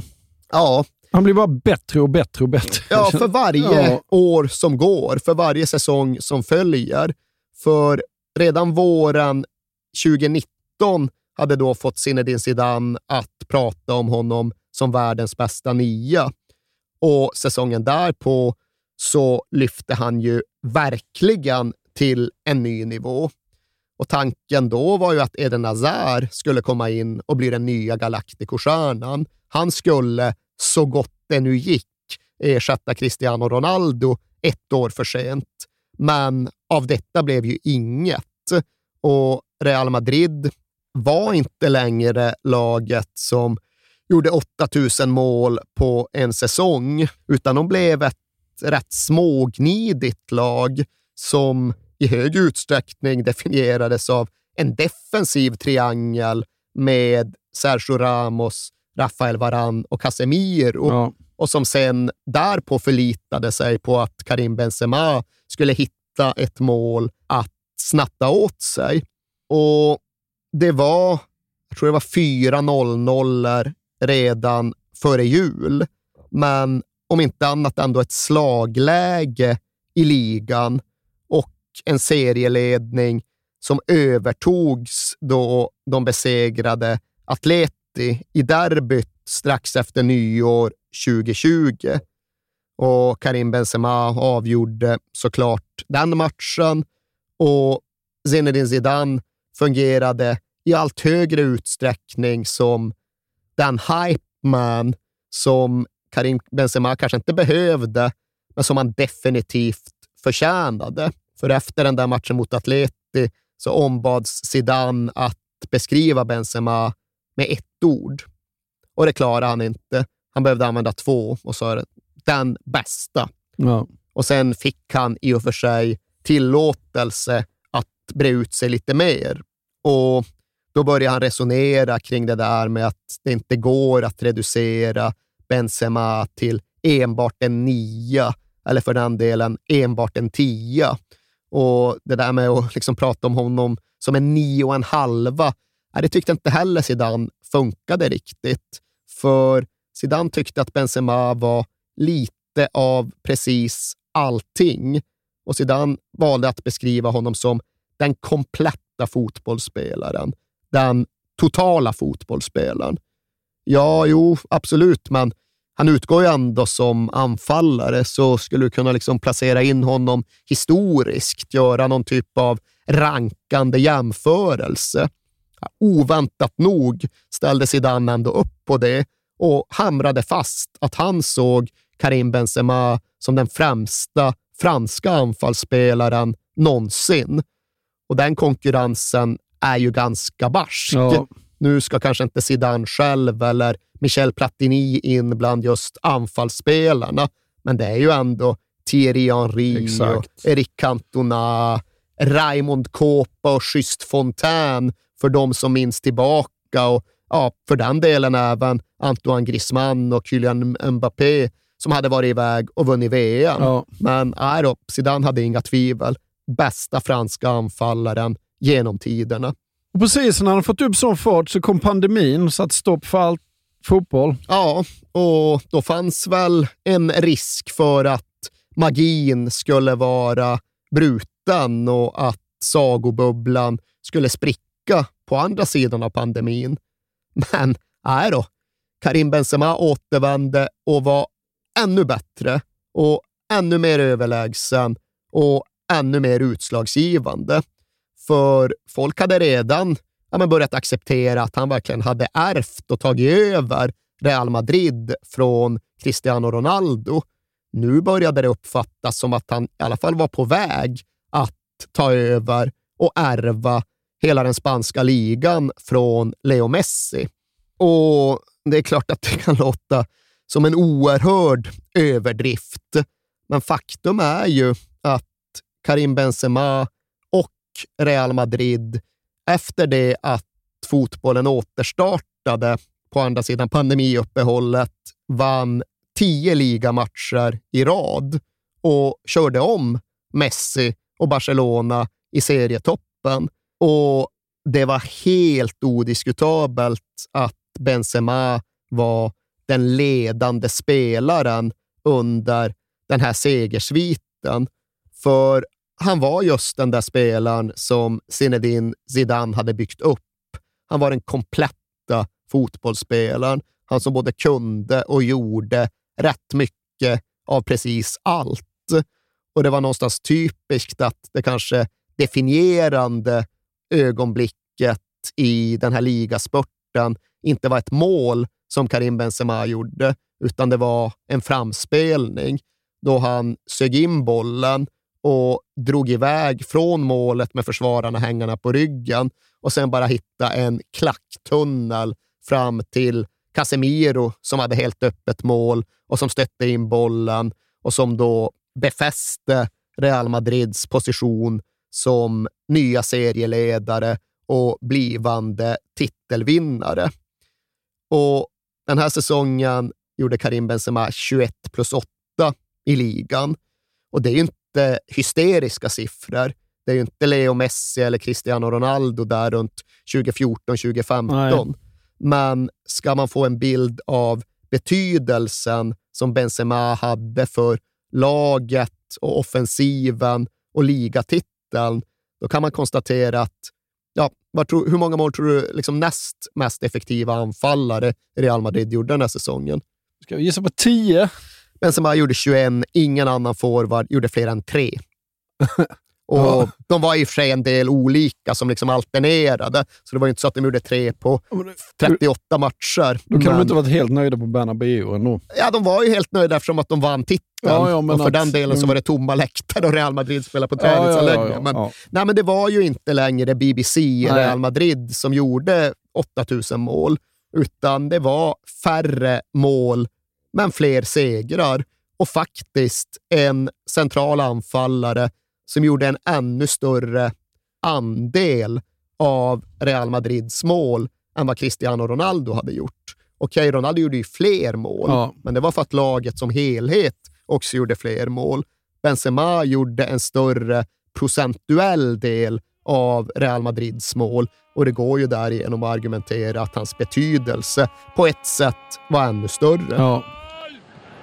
Ja, Han blir bara bättre och bättre och bättre. ja för varje Ja. år som går, för varje säsong som följer. För redan våren 2019 hade då fått Zinedine Zidane att prata om honom som världens bästa nia. Och säsongen därpå så lyfte han ju verkligen till en ny nivå. Och tanken då var ju att Eden Hazard skulle komma in och bli den nya Galactico-stjärnan. Han skulle, så gott det nu gick, ersätta Cristiano Ronaldo ett år för sent. Men av detta blev ju inget. Och Real Madrid var inte längre laget som gjorde 8000 mål på en säsong, utan de blev ett rätt smågnidigt lag som i hög utsträckning definierades av en defensiv triangel med Sergio Ramos, Rafael Varan och Casemiro. Ja. Och som sen därpå förlitade sig på att Karim Benzema skulle hitta ett mål att snatta åt sig. Och det var, jag tror det var 4-0-0 redan före jul. Men om inte annat ändå ett slagläge i ligan en serieledning som övertogs då de besegrade Atleti i derbyt strax efter nyår 2020. Och Karim Benzema avgjorde såklart den matchen och Zinedine Zidane fungerade i allt högre utsträckning som den hype man som Karim Benzema kanske inte behövde, men som han definitivt förtjänade. För efter den där matchen mot Atleti så ombads Zidane att beskriva Benzema med ett ord. Och det klarade han inte. Han behövde använda två och sa det, den bästa. Ja. Och sen fick han i och för sig tillåtelse att bre ut sig lite mer. Och då började han resonera kring det där med att det inte går att reducera Benzema till enbart en nia, eller för den delen enbart en tia. Och det där med att liksom prata om honom som en nio och en halva, det tyckte inte heller Zidane funkade riktigt. För Zidane tyckte att Benzema var lite av precis allting. Och Zidane valde att beskriva honom som den kompletta fotbollsspelaren. Den totala fotbollsspelaren. Ja, jo, absolut, men han utgår ju ändå som anfallare, så skulle du kunna liksom placera in honom historiskt, göra någon typ av rankande jämförelse. Oväntat nog ställde Zidane ändå upp på det och hamrade fast att han såg Karim Benzema som den främsta franska anfallsspelaren någonsin. Och den konkurrensen är ju ganska barsk. Ja. Nu ska kanske inte Zidane själv eller Michel Platini in bland just anfallsspelarna, men det är ju ändå Thierry Henry, Exakt. och Eric Cantona, Raymond Kopa och Just Fontaine för de som minns tillbaka och ja, för den delen även Antoine Griezmann och Kylian Mbappé som hade varit iväg och vunnit VM. Ja. Men nej då, Zidane hade inga tvivel. Bästa franska anfallaren genom tiderna. Och precis när han fått upp sån fart så kom pandemin och satte stopp för allt fotboll. Ja, och då fanns väl en risk för att magin skulle vara bruten och att sagobubblan skulle spricka på andra sidan av pandemin. Men nej då, Karim Benzema återvände och var ännu bättre och ännu mer överlägsen och ännu mer utslagsgivande. För folk hade redan ja, men börjat acceptera att han verkligen hade ärvt och tagit över Real Madrid från Cristiano Ronaldo. Nu började det uppfattas som att han i alla fall var på väg att ta över och ärva hela den spanska ligan från Leo Messi. Och det är klart att det kan låta som en oerhörd överdrift, men faktum är ju att Karim Benzema Real Madrid efter det att fotbollen återstartade på andra sidan pandemiuppehållet vann tio ligamatcher i rad och körde om Messi och Barcelona i serietoppen. Och det var helt odiskutabelt att Benzema var den ledande spelaren under den här segersviten. För han var just den där spelaren som Zinedine Zidane hade byggt upp. Han var den kompletta fotbollsspelaren. Han som både kunde och gjorde rätt mycket av precis allt. Och det var någonstans typiskt att det kanske definierande ögonblicket i den här ligaspurten inte var ett mål som Karim Benzema gjorde, utan det var en framspelning då han sög in bollen och drog iväg från målet med försvararna hängarna på ryggen och sen bara hitta en klacktunnel fram till Casemiro som hade helt öppet mål och som stötte in bollen och som då befäste Real Madrids position som nya serieledare och blivande titelvinnare. Och den här säsongen gjorde Karim Benzema 21 plus 8 i ligan. Och det är ju inte hysteriska siffror. Det är ju inte Leo Messi eller Cristiano Ronaldo där runt 2014-2015. Men ska man få en bild av betydelsen som Benzema hade för laget och offensiven och ligatiteln, då kan man konstatera att ja, tror, hur många mål tror du liksom näst mest effektiva anfallare Real Madrid gjorde den här säsongen? Ska vi gissa på 10? Benzema gjorde 21, ingen annan forward gjorde fler än tre. Och ja. De var i och för sig en del olika som liksom alternerade, så det var inte så att de gjorde tre på 38 matcher. Då kan men... de inte varit helt nöjda på Bernabéu ändå. Ja, de var ju helt nöjda eftersom att de vann titeln. Ja, ja, och för att... den delen så var det tomma läktare och Real Madrid spelade på träningsanläggningar. men, nej, men det var ju inte längre BBC nej. Real Madrid som gjorde 8000 mål, utan det var färre mål, men fler segrar. Och faktiskt en central anfallare som gjorde en ännu större andel av Real Madrids mål än vad Cristiano Ronaldo hade gjort. Okej, Ronaldo gjorde ju fler mål, ja. men det var för att laget som helhet också gjorde fler mål. Benzema gjorde en större procentuell del av Real Madrids mål och det går ju därigenom att argumentera att hans betydelse på ett sätt var ännu större. Ja.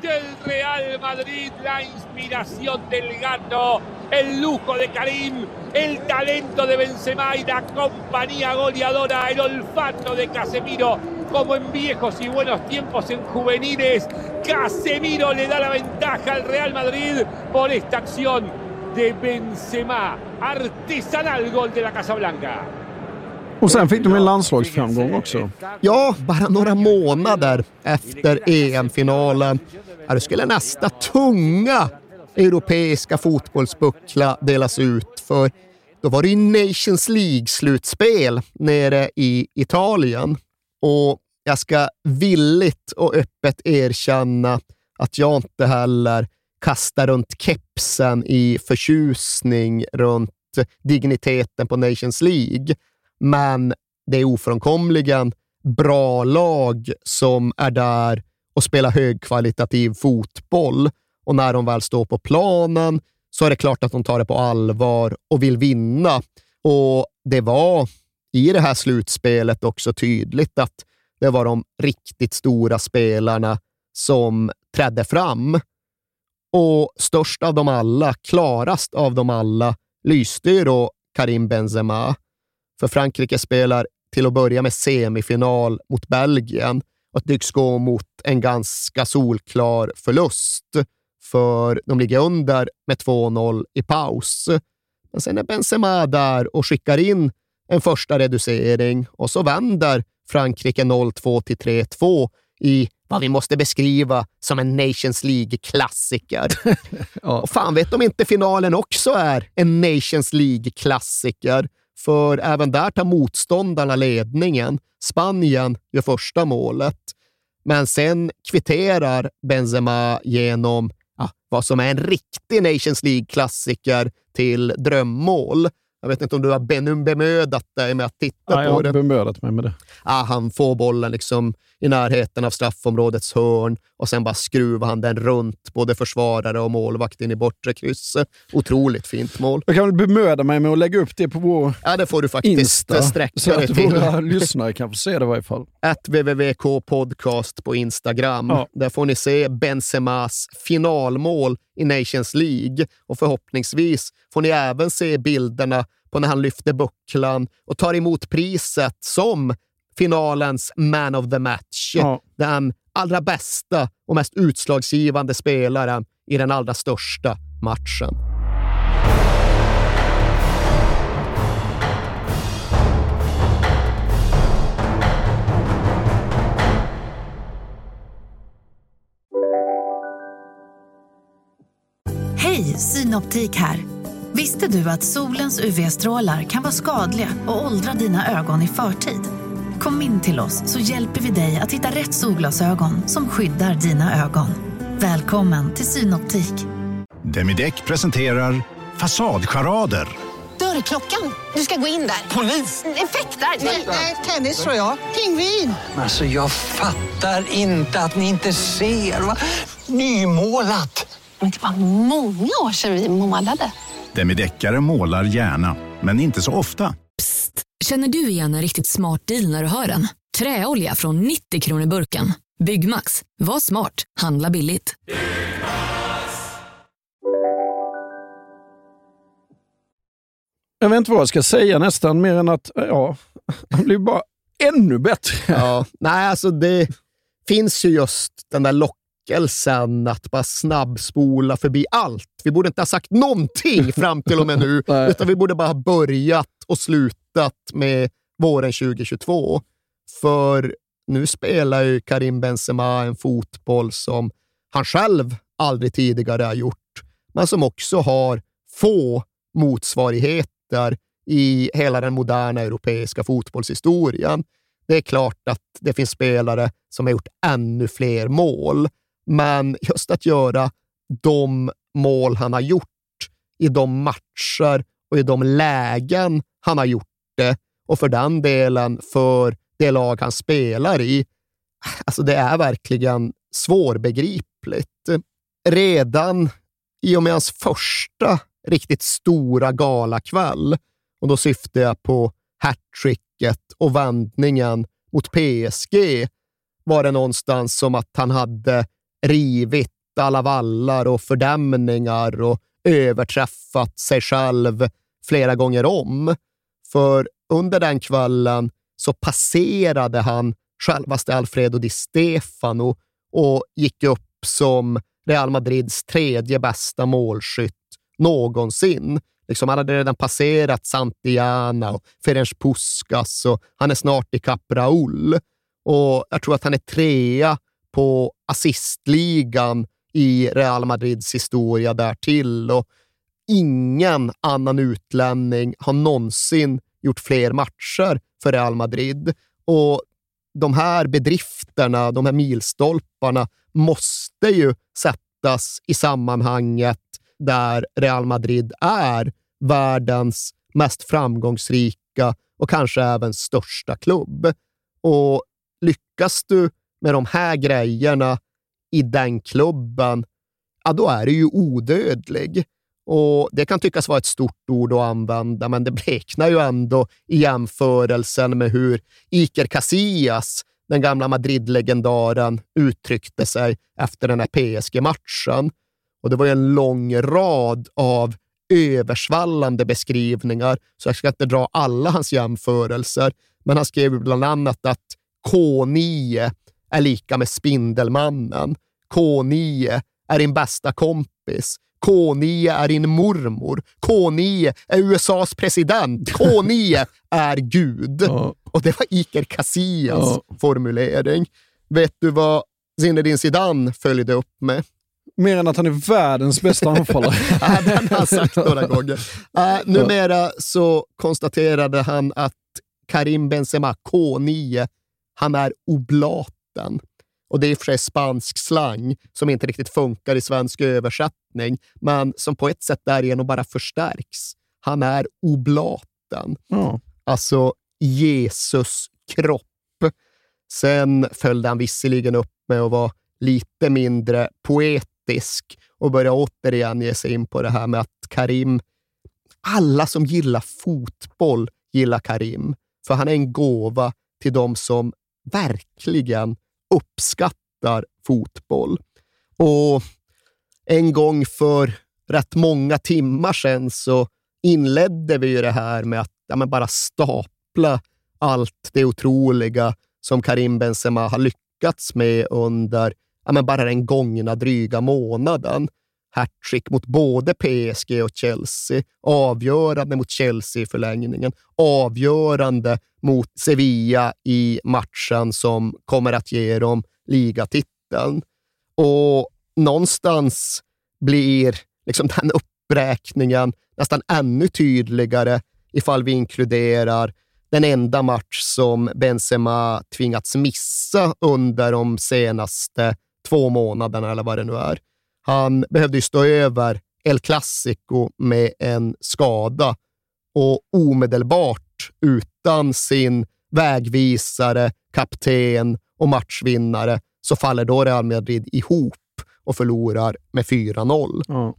Del Real Madrid, la inspiración del gato, el lujo de Karim, el talento de Benzema y la compañía goleadora, el olfato de Casemiro, como en viejos y buenos tiempos en juveniles. Casemiro le da la ventaja al Real Madrid por esta acción de Benzema. Artesanal gol de la Casa Blanca. Och sen fick de en landslagsframgång också. Ja, bara några månader efter EM-finalen då skulle nästa tunga europeiska fotbollsbuckla delas ut. För då var det ju Nations League-slutspel nere i Italien. Och jag ska villigt och öppet erkänna att jag inte heller kastar runt kepsen i förtjusning runt digniteten på Nations League. Men det är ofrånkomligen bra lag som är där och spela högkvalitativ fotboll. Och när de väl står på planen så är det klart att de tar det på allvar och vill vinna. Och det var i det här slutspelet också tydligt att det var de riktigt stora spelarna som trädde fram. Och störst av dem alla, klarast av dem alla, lyste ju då Karim Benzema. För Frankrike spelar till att börja med semifinal mot Belgien och tycks gå mot en ganska solklar förlust, för de ligger under med 2-0 i paus. Men sen är Benzema där och skickar in en första reducering och så vänder Frankrike 0-2 till 3-2 i vad vi måste beskriva som en Nations League-klassiker. ja. Och fan vet om inte finalen också är en Nations League-klassiker. För även där tar motståndarna ledningen. Spanien gör första målet, men sen kvitterar Benzema genom ja, vad som är en riktig Nations League-klassiker till drömmål. Jag vet inte om du har bemödat dig med att titta ja, på det. Jag har bemödat mig med det. Ja, han får bollen liksom i närheten av straffområdets hörn och sen bara skruvar han den runt både försvarare och målvakt in i bortre krysset. Otroligt fint mål. Jag kan väl bemöda mig med att lägga upp det på vår Ja, det får du faktiskt Insta, sträcka så att våra lyssnare kan få se det i varje fall. Att wwwk podcast på Instagram. Ja. Där får ni se Benzemas finalmål i Nations League och förhoppningsvis får ni även se bilderna på när han lyfter bucklan och tar emot priset som finalens man of the match. Ja. Den allra bästa och mest utslagsgivande spelaren i den allra största matchen. Hej, Synoptik här. Visste du att solens UV-strålar kan vara skadliga och åldra dina ögon i förtid? Kom in till oss så hjälper vi dig att hitta rätt solglasögon som skyddar dina ögon. Välkommen till Synoptik. Demideck presenterar Fasadcharader Dörrklockan. Du ska gå in där. Polis? Effektar? Nej, tennis tror jag. Pingvin. Alltså jag fattar inte att ni inte ser. Va? Nymålat. Men det var många år sedan vi målade. Demideckare målar gärna, men inte så ofta. Känner du igen en riktigt smart deal när du hör den? Träolja från 90 kronor burken. Byggmax. Var smart. Handla billigt. Jag vet inte vad jag ska säga nästan, mer än att ja, han blir bara ännu bättre. Ja, nej, alltså det finns ju just den där lockelsen att bara snabbspola förbi allt. Vi borde inte ha sagt någonting fram till och med nu, utan vi borde bara ha börjat och slutat med våren 2022. För nu spelar ju Karim Benzema en fotboll som han själv aldrig tidigare har gjort, men som också har få motsvarigheter i hela den moderna europeiska fotbollshistorien. Det är klart att det finns spelare som har gjort ännu fler mål, men just att göra de mål han har gjort i de matcher och i de lägen han har gjort det och för den delen för det lag han spelar i. Alltså det är verkligen svårbegripligt. Redan i och med hans första riktigt stora galakväll, och då syftar jag på hattricket och vändningen mot PSG, var det någonstans som att han hade rivit alla vallar och fördämningar och överträffat sig själv flera gånger om. För under den kvällen så passerade han självaste Alfredo Di Stefano och gick upp som Real Madrids tredje bästa målskytt någonsin. Liksom, han hade redan passerat Santiana och Ferenc Puskas och han är snart ikapp Raúl. Och jag tror att han är trea på assistligan i Real Madrids historia därtill. Och ingen annan utlänning har någonsin gjort fler matcher för Real Madrid. Och de här bedrifterna, de här milstolparna, måste ju sättas i sammanhanget där Real Madrid är världens mest framgångsrika och kanske även största klubb. Och lyckas du med de här grejerna i den klubben, ja, då är du ju odödlig. Och Det kan tyckas vara ett stort ord att använda, men det bleknar ju ändå i jämförelsen med hur Iker Casillas, den gamla Madrid-legendaren, uttryckte sig efter den här PSG-matchen. Och Det var en lång rad av översvallande beskrivningar, så jag ska inte dra alla hans jämförelser. Men han skrev bland annat att K9 är lika med Spindelmannen. K9 är din bästa kompis. K9 är din mormor. K9 är USAs president. K9 är Gud. Ja. Och det var Iker Casillas ja. formulering. Vet du vad Zinedine Zidane följde upp med? Mer än att han är världens bästa anfallare. ja, den har han sagt några gånger. Uh, numera så konstaterade han att Karim Benzema, K9, han är oblaten. Och det är i och för sig spansk slang som inte riktigt funkar i svensk översättning, men som på ett sätt därigenom bara förstärks. Han är oblaten. Mm. Alltså Jesus kropp. Sen följde han visserligen upp med att vara lite mindre poetisk och börja återigen ge sig in på det här med att Karim, alla som gillar fotboll gillar Karim, för han är en gåva till de som verkligen uppskattar fotboll. Och en gång för rätt många timmar sedan så inledde vi ju det här med att ja, bara stapla allt det otroliga som Karim Benzema har lyckats med under ja, men bara den gångna dryga månaden. Hattrick mot både PSG och Chelsea, avgörande mot Chelsea i förlängningen, avgörande mot Sevilla i matchen som kommer att ge dem ligatiteln. Och någonstans blir liksom den uppräkningen nästan ännu tydligare ifall vi inkluderar den enda match som Benzema tvingats missa under de senaste två månaderna eller vad det nu är. Han behövde ju stå över El Clasico med en skada och omedelbart utan sin vägvisare, kapten och matchvinnare så faller då Real Madrid ihop och förlorar med 4-0. Ja.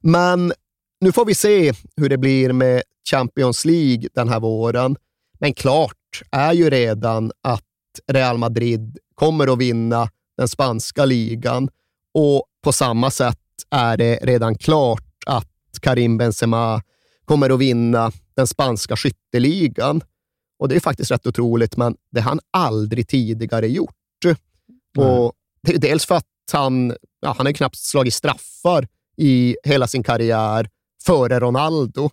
Men nu får vi se hur det blir med Champions League den här våren. Men klart är ju redan att Real Madrid kommer att vinna den spanska ligan och på samma sätt är det redan klart att Karim Benzema kommer att vinna den spanska skytteligan. Och det är faktiskt rätt otroligt, men det har han aldrig tidigare gjort. Och det är dels för att han, ja, han har knappt slagit straffar i hela sin karriär före Ronaldo.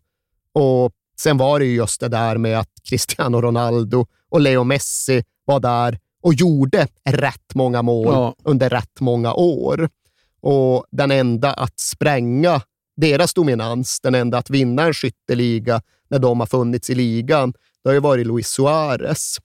Och Sen var det ju just det där med att Cristiano Ronaldo och Leo Messi var där och gjorde rätt många mål Ja. under rätt många år. Och den enda att spränga deras dominans, den enda att vinna en skytteliga när de har funnits i ligan, det har ju varit Luis Suarez.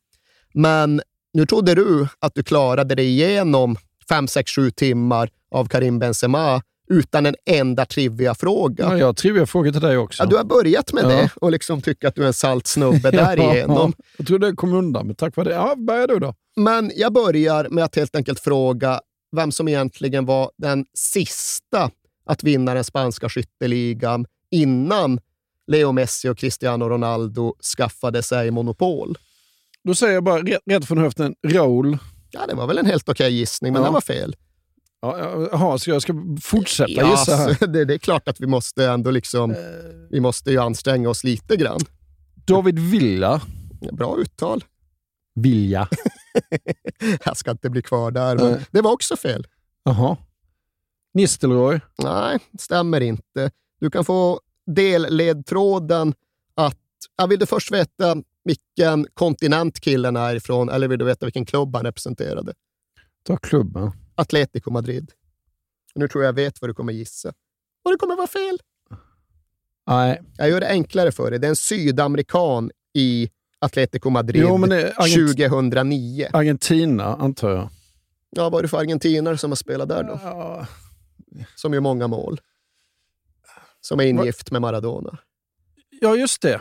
Men nu trodde du att du klarade dig igenom 5, 6, 7 timmar av Karim Benzema utan en enda trivia-fråga. Ja, jag har trivia frågor till dig också. Ja, du har börjat med Ja. det och liksom tycker att du är en salt snubbe därigenom. Ja, jag tror det kom undan, men tack vare det. Ja, börja du då. Men jag börjar med att helt enkelt fråga vem som egentligen var den sista att vinna den spanska skytteligan innan Leo Messi och Cristiano Ronaldo skaffade sig monopol. Då säger jag bara rätt, från höften, Raul. Ja, det var väl en helt okej gissning, men Ja. den var fel. Ja, ja, Jaha, så jag ska fortsätta Ja, gissa här? det, det är klart att vi måste ändå liksom, vi måste ju anstränga oss lite grann. David Villa. Bra uttal. Vilja. Jag ska inte bli kvar där, men Nej. det var också fel. Jaha. Nistelrooy. Nej, stämmer inte. Du kan få delledtråden att... Ja, vill du först veta vilken kontinent killen är ifrån eller vill du veta vilken klubb han representerade? Ta klubben. Atletico Madrid. Nu tror jag jag vet vad du kommer gissa. Och det kommer vara fel. Nej. Jag gör det enklare för dig. Det är en sydamerikan i Atletico Madrid Jo, Argent- 2009. Argentina, antar jag. Ja, vad är det för argentinare som har spelat där då? Ja. Som gör många mål. Som är ingift med Maradona. Ja, just det.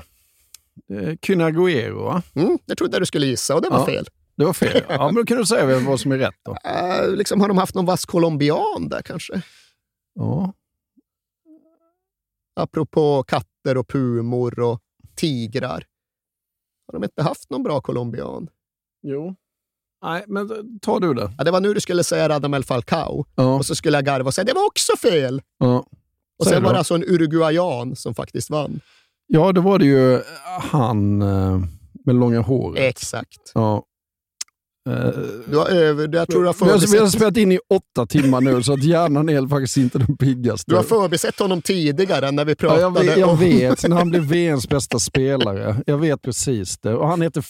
Eh, Kun Agüero, va? Mm, det trodde jag du skulle gissa och det var Ja. fel. Det var fel. Ja, men då kan du säga vad som är rätt då. Uh, liksom, har de haft någon vass colombian där kanske? Ja. Apropå katter och pumor och tigrar. Har de inte haft någon bra colombian? Jo. Nej, men tar du det. Ja, det var nu du skulle säga Radamel Falcao. Ja. Och så skulle jag garva och säga det var också fel. Ja. Och sen då. var det alltså en uruguayan som faktiskt vann. Ja, det var det ju han eh, med långa håret. Exakt. Ja. Du har över, jag tror du har vi, har, vi har förbisett, spelat in i åtta timmar nu, så att hjärnan är faktiskt inte den piggaste. du har förbisett honom tidigare när vi Ja, pratade jag vet, jag vet, när han blev VMs bästa spelare. Jag vet precis det. Och han heter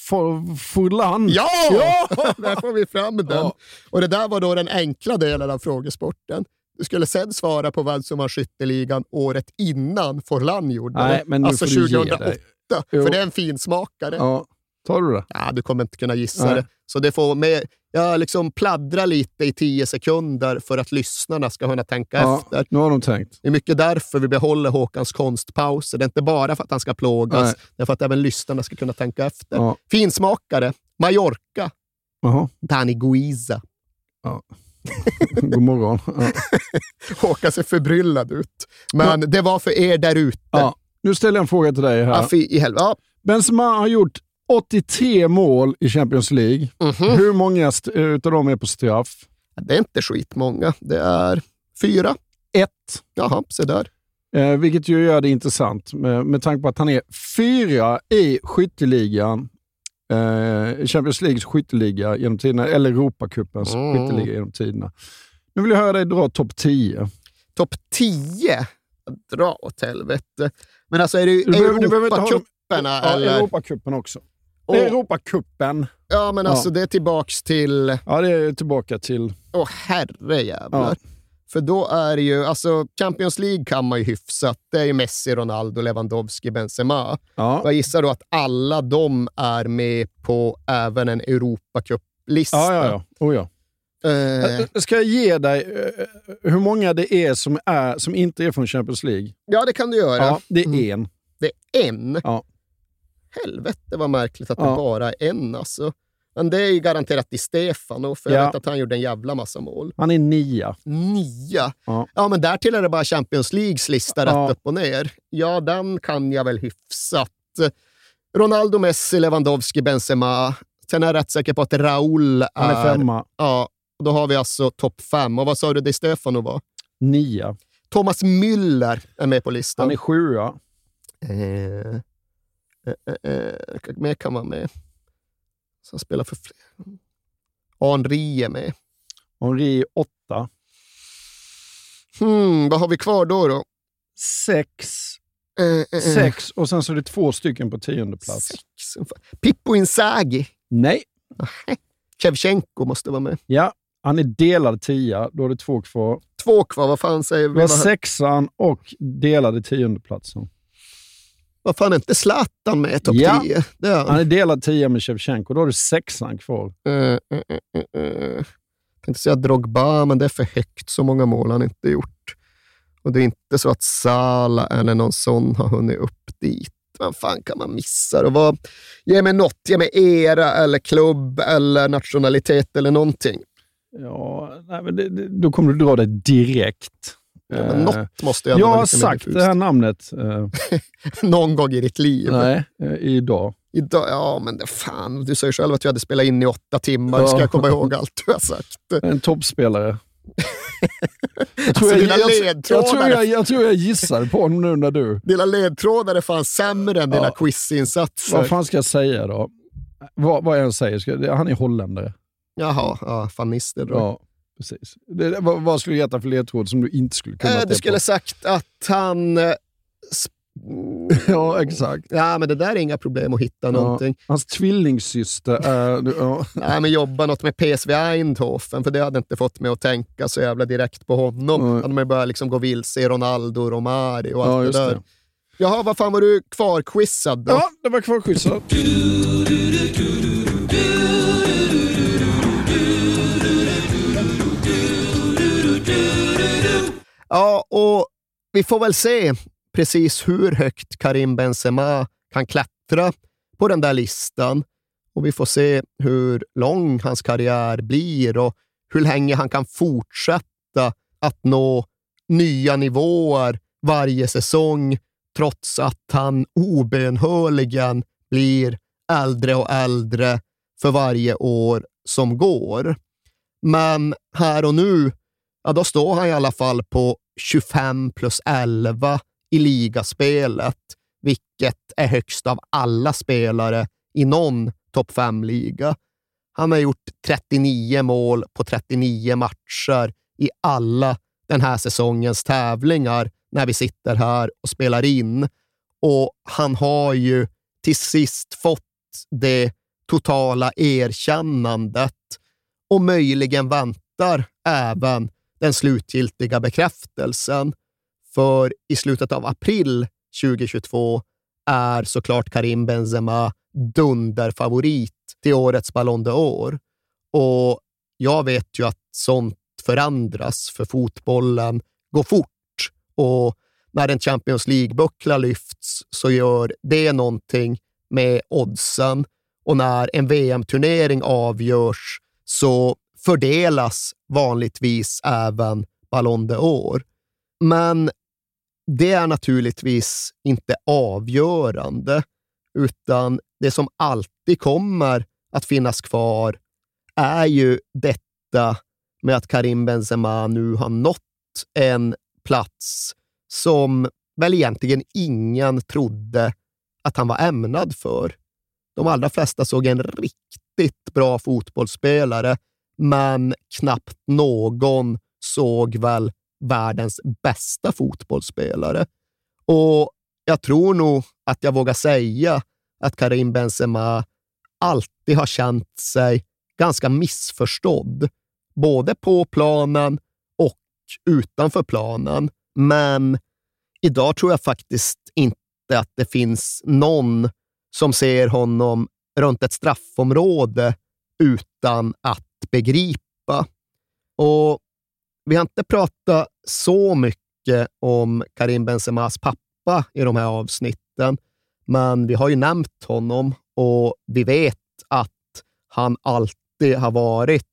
Furlan. Ja! Ja! Där får vi fram den. Ja. Och Det där var då den enkla delen av frågesporten. Du skulle sen svara på vem som var skytteligan året innan Forlan gjorde Nej, det. men nu alltså får du ge 2008. dig. Jo. För det är en finsmakare. Ja. Ja. Tar du det? du kommer inte kunna gissa Nej. det. Så det får med, jag liksom pladdrar lite i tio sekunder för att lyssnarna ska kunna tänka Ja, efter. nu har de tänkt. Det är mycket därför vi behåller Håkans konstpauser. Det är inte bara för att han ska plågas, Nej. det är för att även lyssnarna ska kunna tänka efter. Ja. Finsmakare, Mallorca, Jaha. Dani Guiza. God morgon. Ja. Håkan ser förbryllad ut. Men det var för er där ute. Ja. Nu ställer jag en fråga till dig här. Ja, i helvete. Ja. Benzema har gjort 83 mål i Champions League. Mhm. Hur många st- utav dem är på straff? Det är inte skitmånga. Det är fyra. Ett. Jaha, se där. Eh, vilket ju gör det intressant med, med tanke på att han är fyra i skytteligan. Eh, Champions Leagues skytteliga genom tiderna, eller Europacupens Mm. skytteliga genom tiderna. Nu vill jag höra dig dra topp 10. Topp 10? Dra åt helvete. Men alltså är det Europacuperna Ja, eller? Europacupen också. Och- Europacupen. Ja, men alltså Ja. det är tillbaks till... Ja, det är tillbaka till... Åh herrejävlar. Ja. För då är det ju, alltså Champions League kan man ju hyfsat. Det är ju Messi, Ronaldo, Lewandowski, Benzema. Ja, Jag gissar då att alla de är med på även en Europacup-lista. ja, ja. ja. Oh, ja. Eh, Ska jag ge dig hur många det är som, är som inte är från Champions League? ja, det kan du göra. Ja, det är Mm. en. Det är en? Ja. Helvete vad märkligt att det Ja. bara är en alltså. Men det är ju garanterat i Stefano, för Ja. jag vet att han gjorde en jävla massa mål. Han är nia. Nia? Ja. Ja, men därtill är det bara Champions Leagues lista Ja. rätt upp och ner. Ja, den kan jag väl hyfsat. Ronaldo, Messi, Lewandowski, Benzema. Sen är jag rätt säker på att Raúl är... Han är femma. Ja, då har vi alltså topp fem. Och vad sa du Di Stefano var? Nia. Thomas Müller är med på listan. Han är sjua. Eh, eh, eh, eh, vilka mer kan vara med? Som spelar för fler. Henri är med. Henri är åtta. Hmm, vad har vi kvar då? då? Sex. Eh, eh, eh. Sex och sen så är det två stycken på tionde plats. Sex. Pippo Inzaghi. Nej. Shevchenko måste vara med. Ja, han är delad tia. Då är det två kvar. Två kvar, vad fan säger vi? Har Vad- sexan och delade tiondeplatsen. Vad fan är inte Zlatan med i topp Ja. 10? Det är Han han. är delad tia med Shevchenko. Då har du sexan kvar. Eh, eh, eh. Jag tänkte säga Drogba, men det är för högt. Så många mål har han inte gjort. Och det är inte så att Sala eller någon sån har hunnit upp dit. Vad fan kan man missa? Och vad, ge mig något. Ge mig era eller klubb eller nationalitet eller någonting. Ja, nej, men det, det, då kommer du dra det direkt. Ja, men Eh, något måste jag jag har sagt det här namnet. eh, Någon gång i ditt liv. nej, eh, idag. Idag, ja, men det fan. Du säger själv att du hade spelat in i åtta timmar. Ska Ja. jag komma ihåg allt du har sagt? En toppspelare. Jag Alltså, tror, jag, dina jag, jag, tror jag, jag tror jag gissade på honom nu när du... Dina ledtrådar är fan sämre än dina Ja. quizinsatser. Vad fan ska jag säga då? Vad, vad jag än säger, ska, han är holländare. Jaha, ja, fan Nistelrooy. Ja, precis. Det, vad, vad skulle du getta för ledtråd som du inte skulle kunna Eh, du skulle sagt att han... eh, Ja, exakt. Ja, men det där är inga problem att hitta någonting. Ja, hans tvillingsyster är... Ja. Nej, men jobba något med PSV Eindhoven, för det hade inte fått mig att tänka så jävla direkt på honom. Nej. hade man börjat liksom gå vilse i Ronaldo, Romari och allt Ja, det just där. det. Jaha, vad fan var du kvarquizad då? ja, det var kvarquizat. Ja, och vi får väl se precis hur högt Karim Benzema kan klättra på den där listan. Och vi får se hur lång hans karriär blir och hur länge han kan fortsätta att nå nya nivåer varje säsong, trots att han obönhörligen blir äldre och äldre för varje år som går. Men här och nu, ja, då står han i alla fall på 25 plus 11 i ligaspelet, vilket är högst av alla spelare i någon topp 5-liga. Han har gjort 39 mål på 39 matcher i alla den här säsongens tävlingar när vi sitter här och spelar in. Och han har ju till sist fått det totala erkännandet och möjligen väntar även den slutgiltiga bekräftelsen. För i slutet av april 2022 är såklart Karim Benzema dunderfavorit till årets Ballon d'Or. Och jag vet ju att sånt förändras, för fotbollen går fort. Och när en Champions League-buckla lyfts så gör det någonting med oddsen. Och när en VM-turnering avgörs så fördelas vanligtvis även Ballon d'Or. Men det är naturligtvis inte avgörande, utan det som alltid kommer att finnas kvar är ju detta med att Karim Benzema nu har nått en plats som väl egentligen ingen trodde att han var ämnad för. De allra flesta såg en riktigt bra fotbollsspelare, men knappt någon såg väl världens bästa fotbollsspelare. Och jag tror nog att jag vågar säga att Karim Benzema alltid har känt sig ganska missförstådd, både på planen och utanför planen. Men idag tror jag faktiskt inte att det finns någon som ser honom runt ett straffområde utan utan att begripa. Och vi har inte pratat så mycket om Karim Benzemas pappa i de här avsnitten, men vi har ju nämnt honom och vi vet att han alltid har varit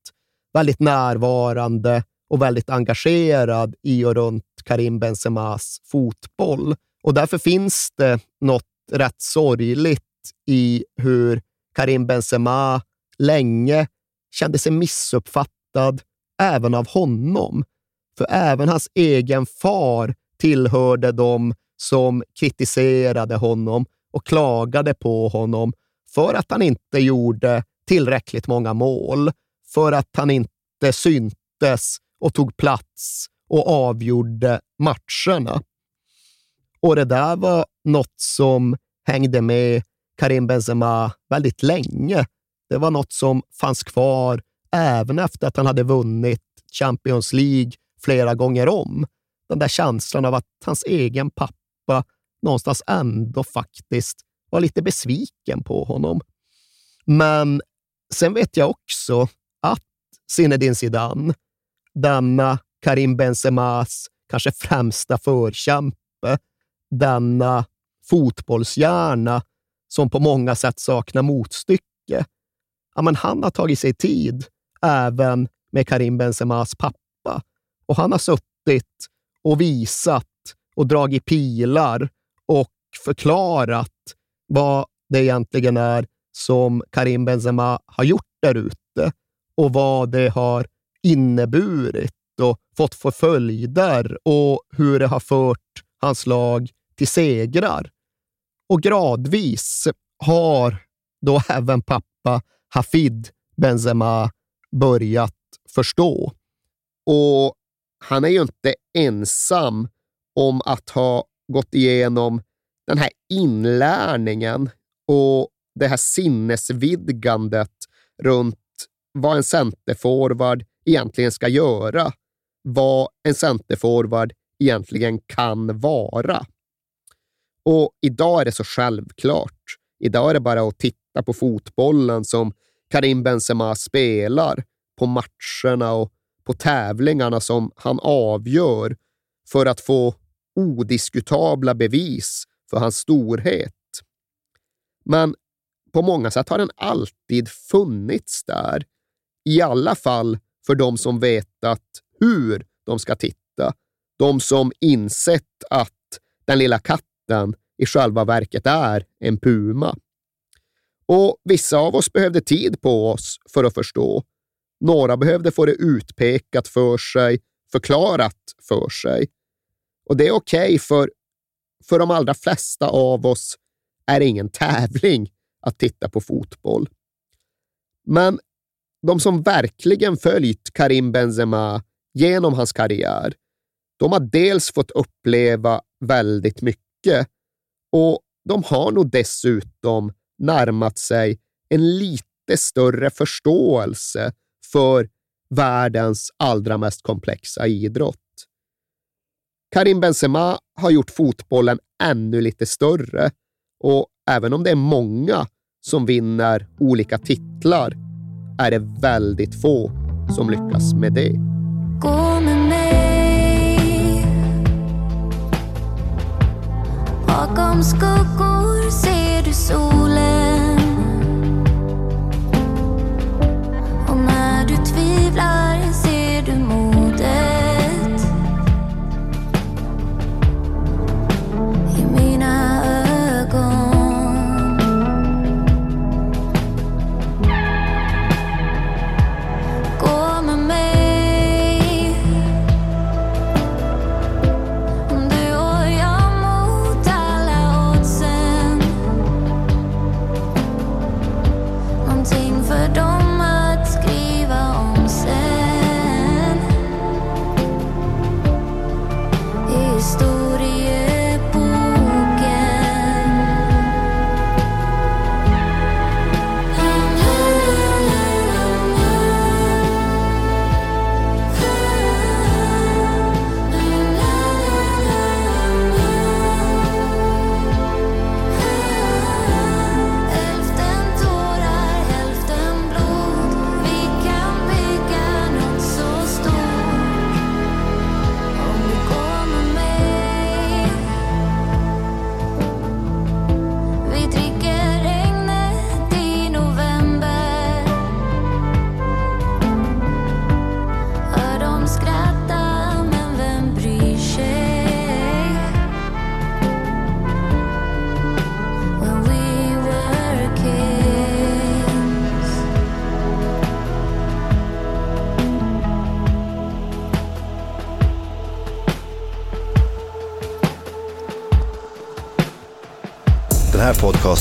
väldigt närvarande och väldigt engagerad i och runt Karim Benzemas fotboll. Och därför finns det något rätt sorgligt i hur Karim Benzema länge kände sig missuppfattad även av honom. För även hans egen far tillhörde dem som kritiserade honom och klagade på honom för att han inte gjorde tillräckligt många mål, för att han inte syntes och tog plats och avgjorde matcherna. Och det där var något som hängde med Karim Benzema väldigt länge. Det var något som fanns kvar även efter att han hade vunnit Champions League flera gånger om. Den där känslan av att hans egen pappa någonstans ändå faktiskt var lite besviken på honom. Men sen vet jag också att Zinedine Zidane, denna Karim Benzemas kanske främsta förkämpe, denna fotbollshjärna som på många sätt saknar motstycke. Ja, men han har tagit sig tid även med Karim Benzemas pappa och han har suttit och visat och dragit pilar och förklarat vad det egentligen är som Karim Benzema har gjort där ute och vad det har inneburit och fått för följder och hur det har fört hans lag till segrar. Och gradvis har då även pappa Hafid Benzema börjat förstå. Och han är ju inte ensam om att ha gått igenom den här inlärningen och det här sinnesvidgandet runt vad en centerforward egentligen ska göra, vad en centerforward egentligen kan vara. Och idag är det så självklart. Idag är det bara att titta på fotbollen som Karim Benzema spelar, på matcherna och på tävlingarna som han avgör för att få odiskutabla bevis för hans storhet. Men på många sätt har den alltid funnits där. I alla fall för de som vetat hur de ska titta. De som insett att den lilla katten i själva verket är en puma. Och vissa av oss behövde tid på oss för att förstå. Några behövde få det utpekat för sig, förklarat för sig. Och det är okej, okay för för de allra flesta av oss är det ingen tävling att titta på fotboll. Men de som verkligen följt Karim Benzema genom hans karriär, de har dels fått uppleva väldigt mycket och de har nog dessutom närmat sig en lite större förståelse för världens allra mest komplexa idrott. Karim Benzema har gjort fotbollen ännu lite större och även om det är många som vinner olika titlar är det väldigt få som lyckas med det. Bakom skuggor ser du solen. Och när du tvivlar ser du modet.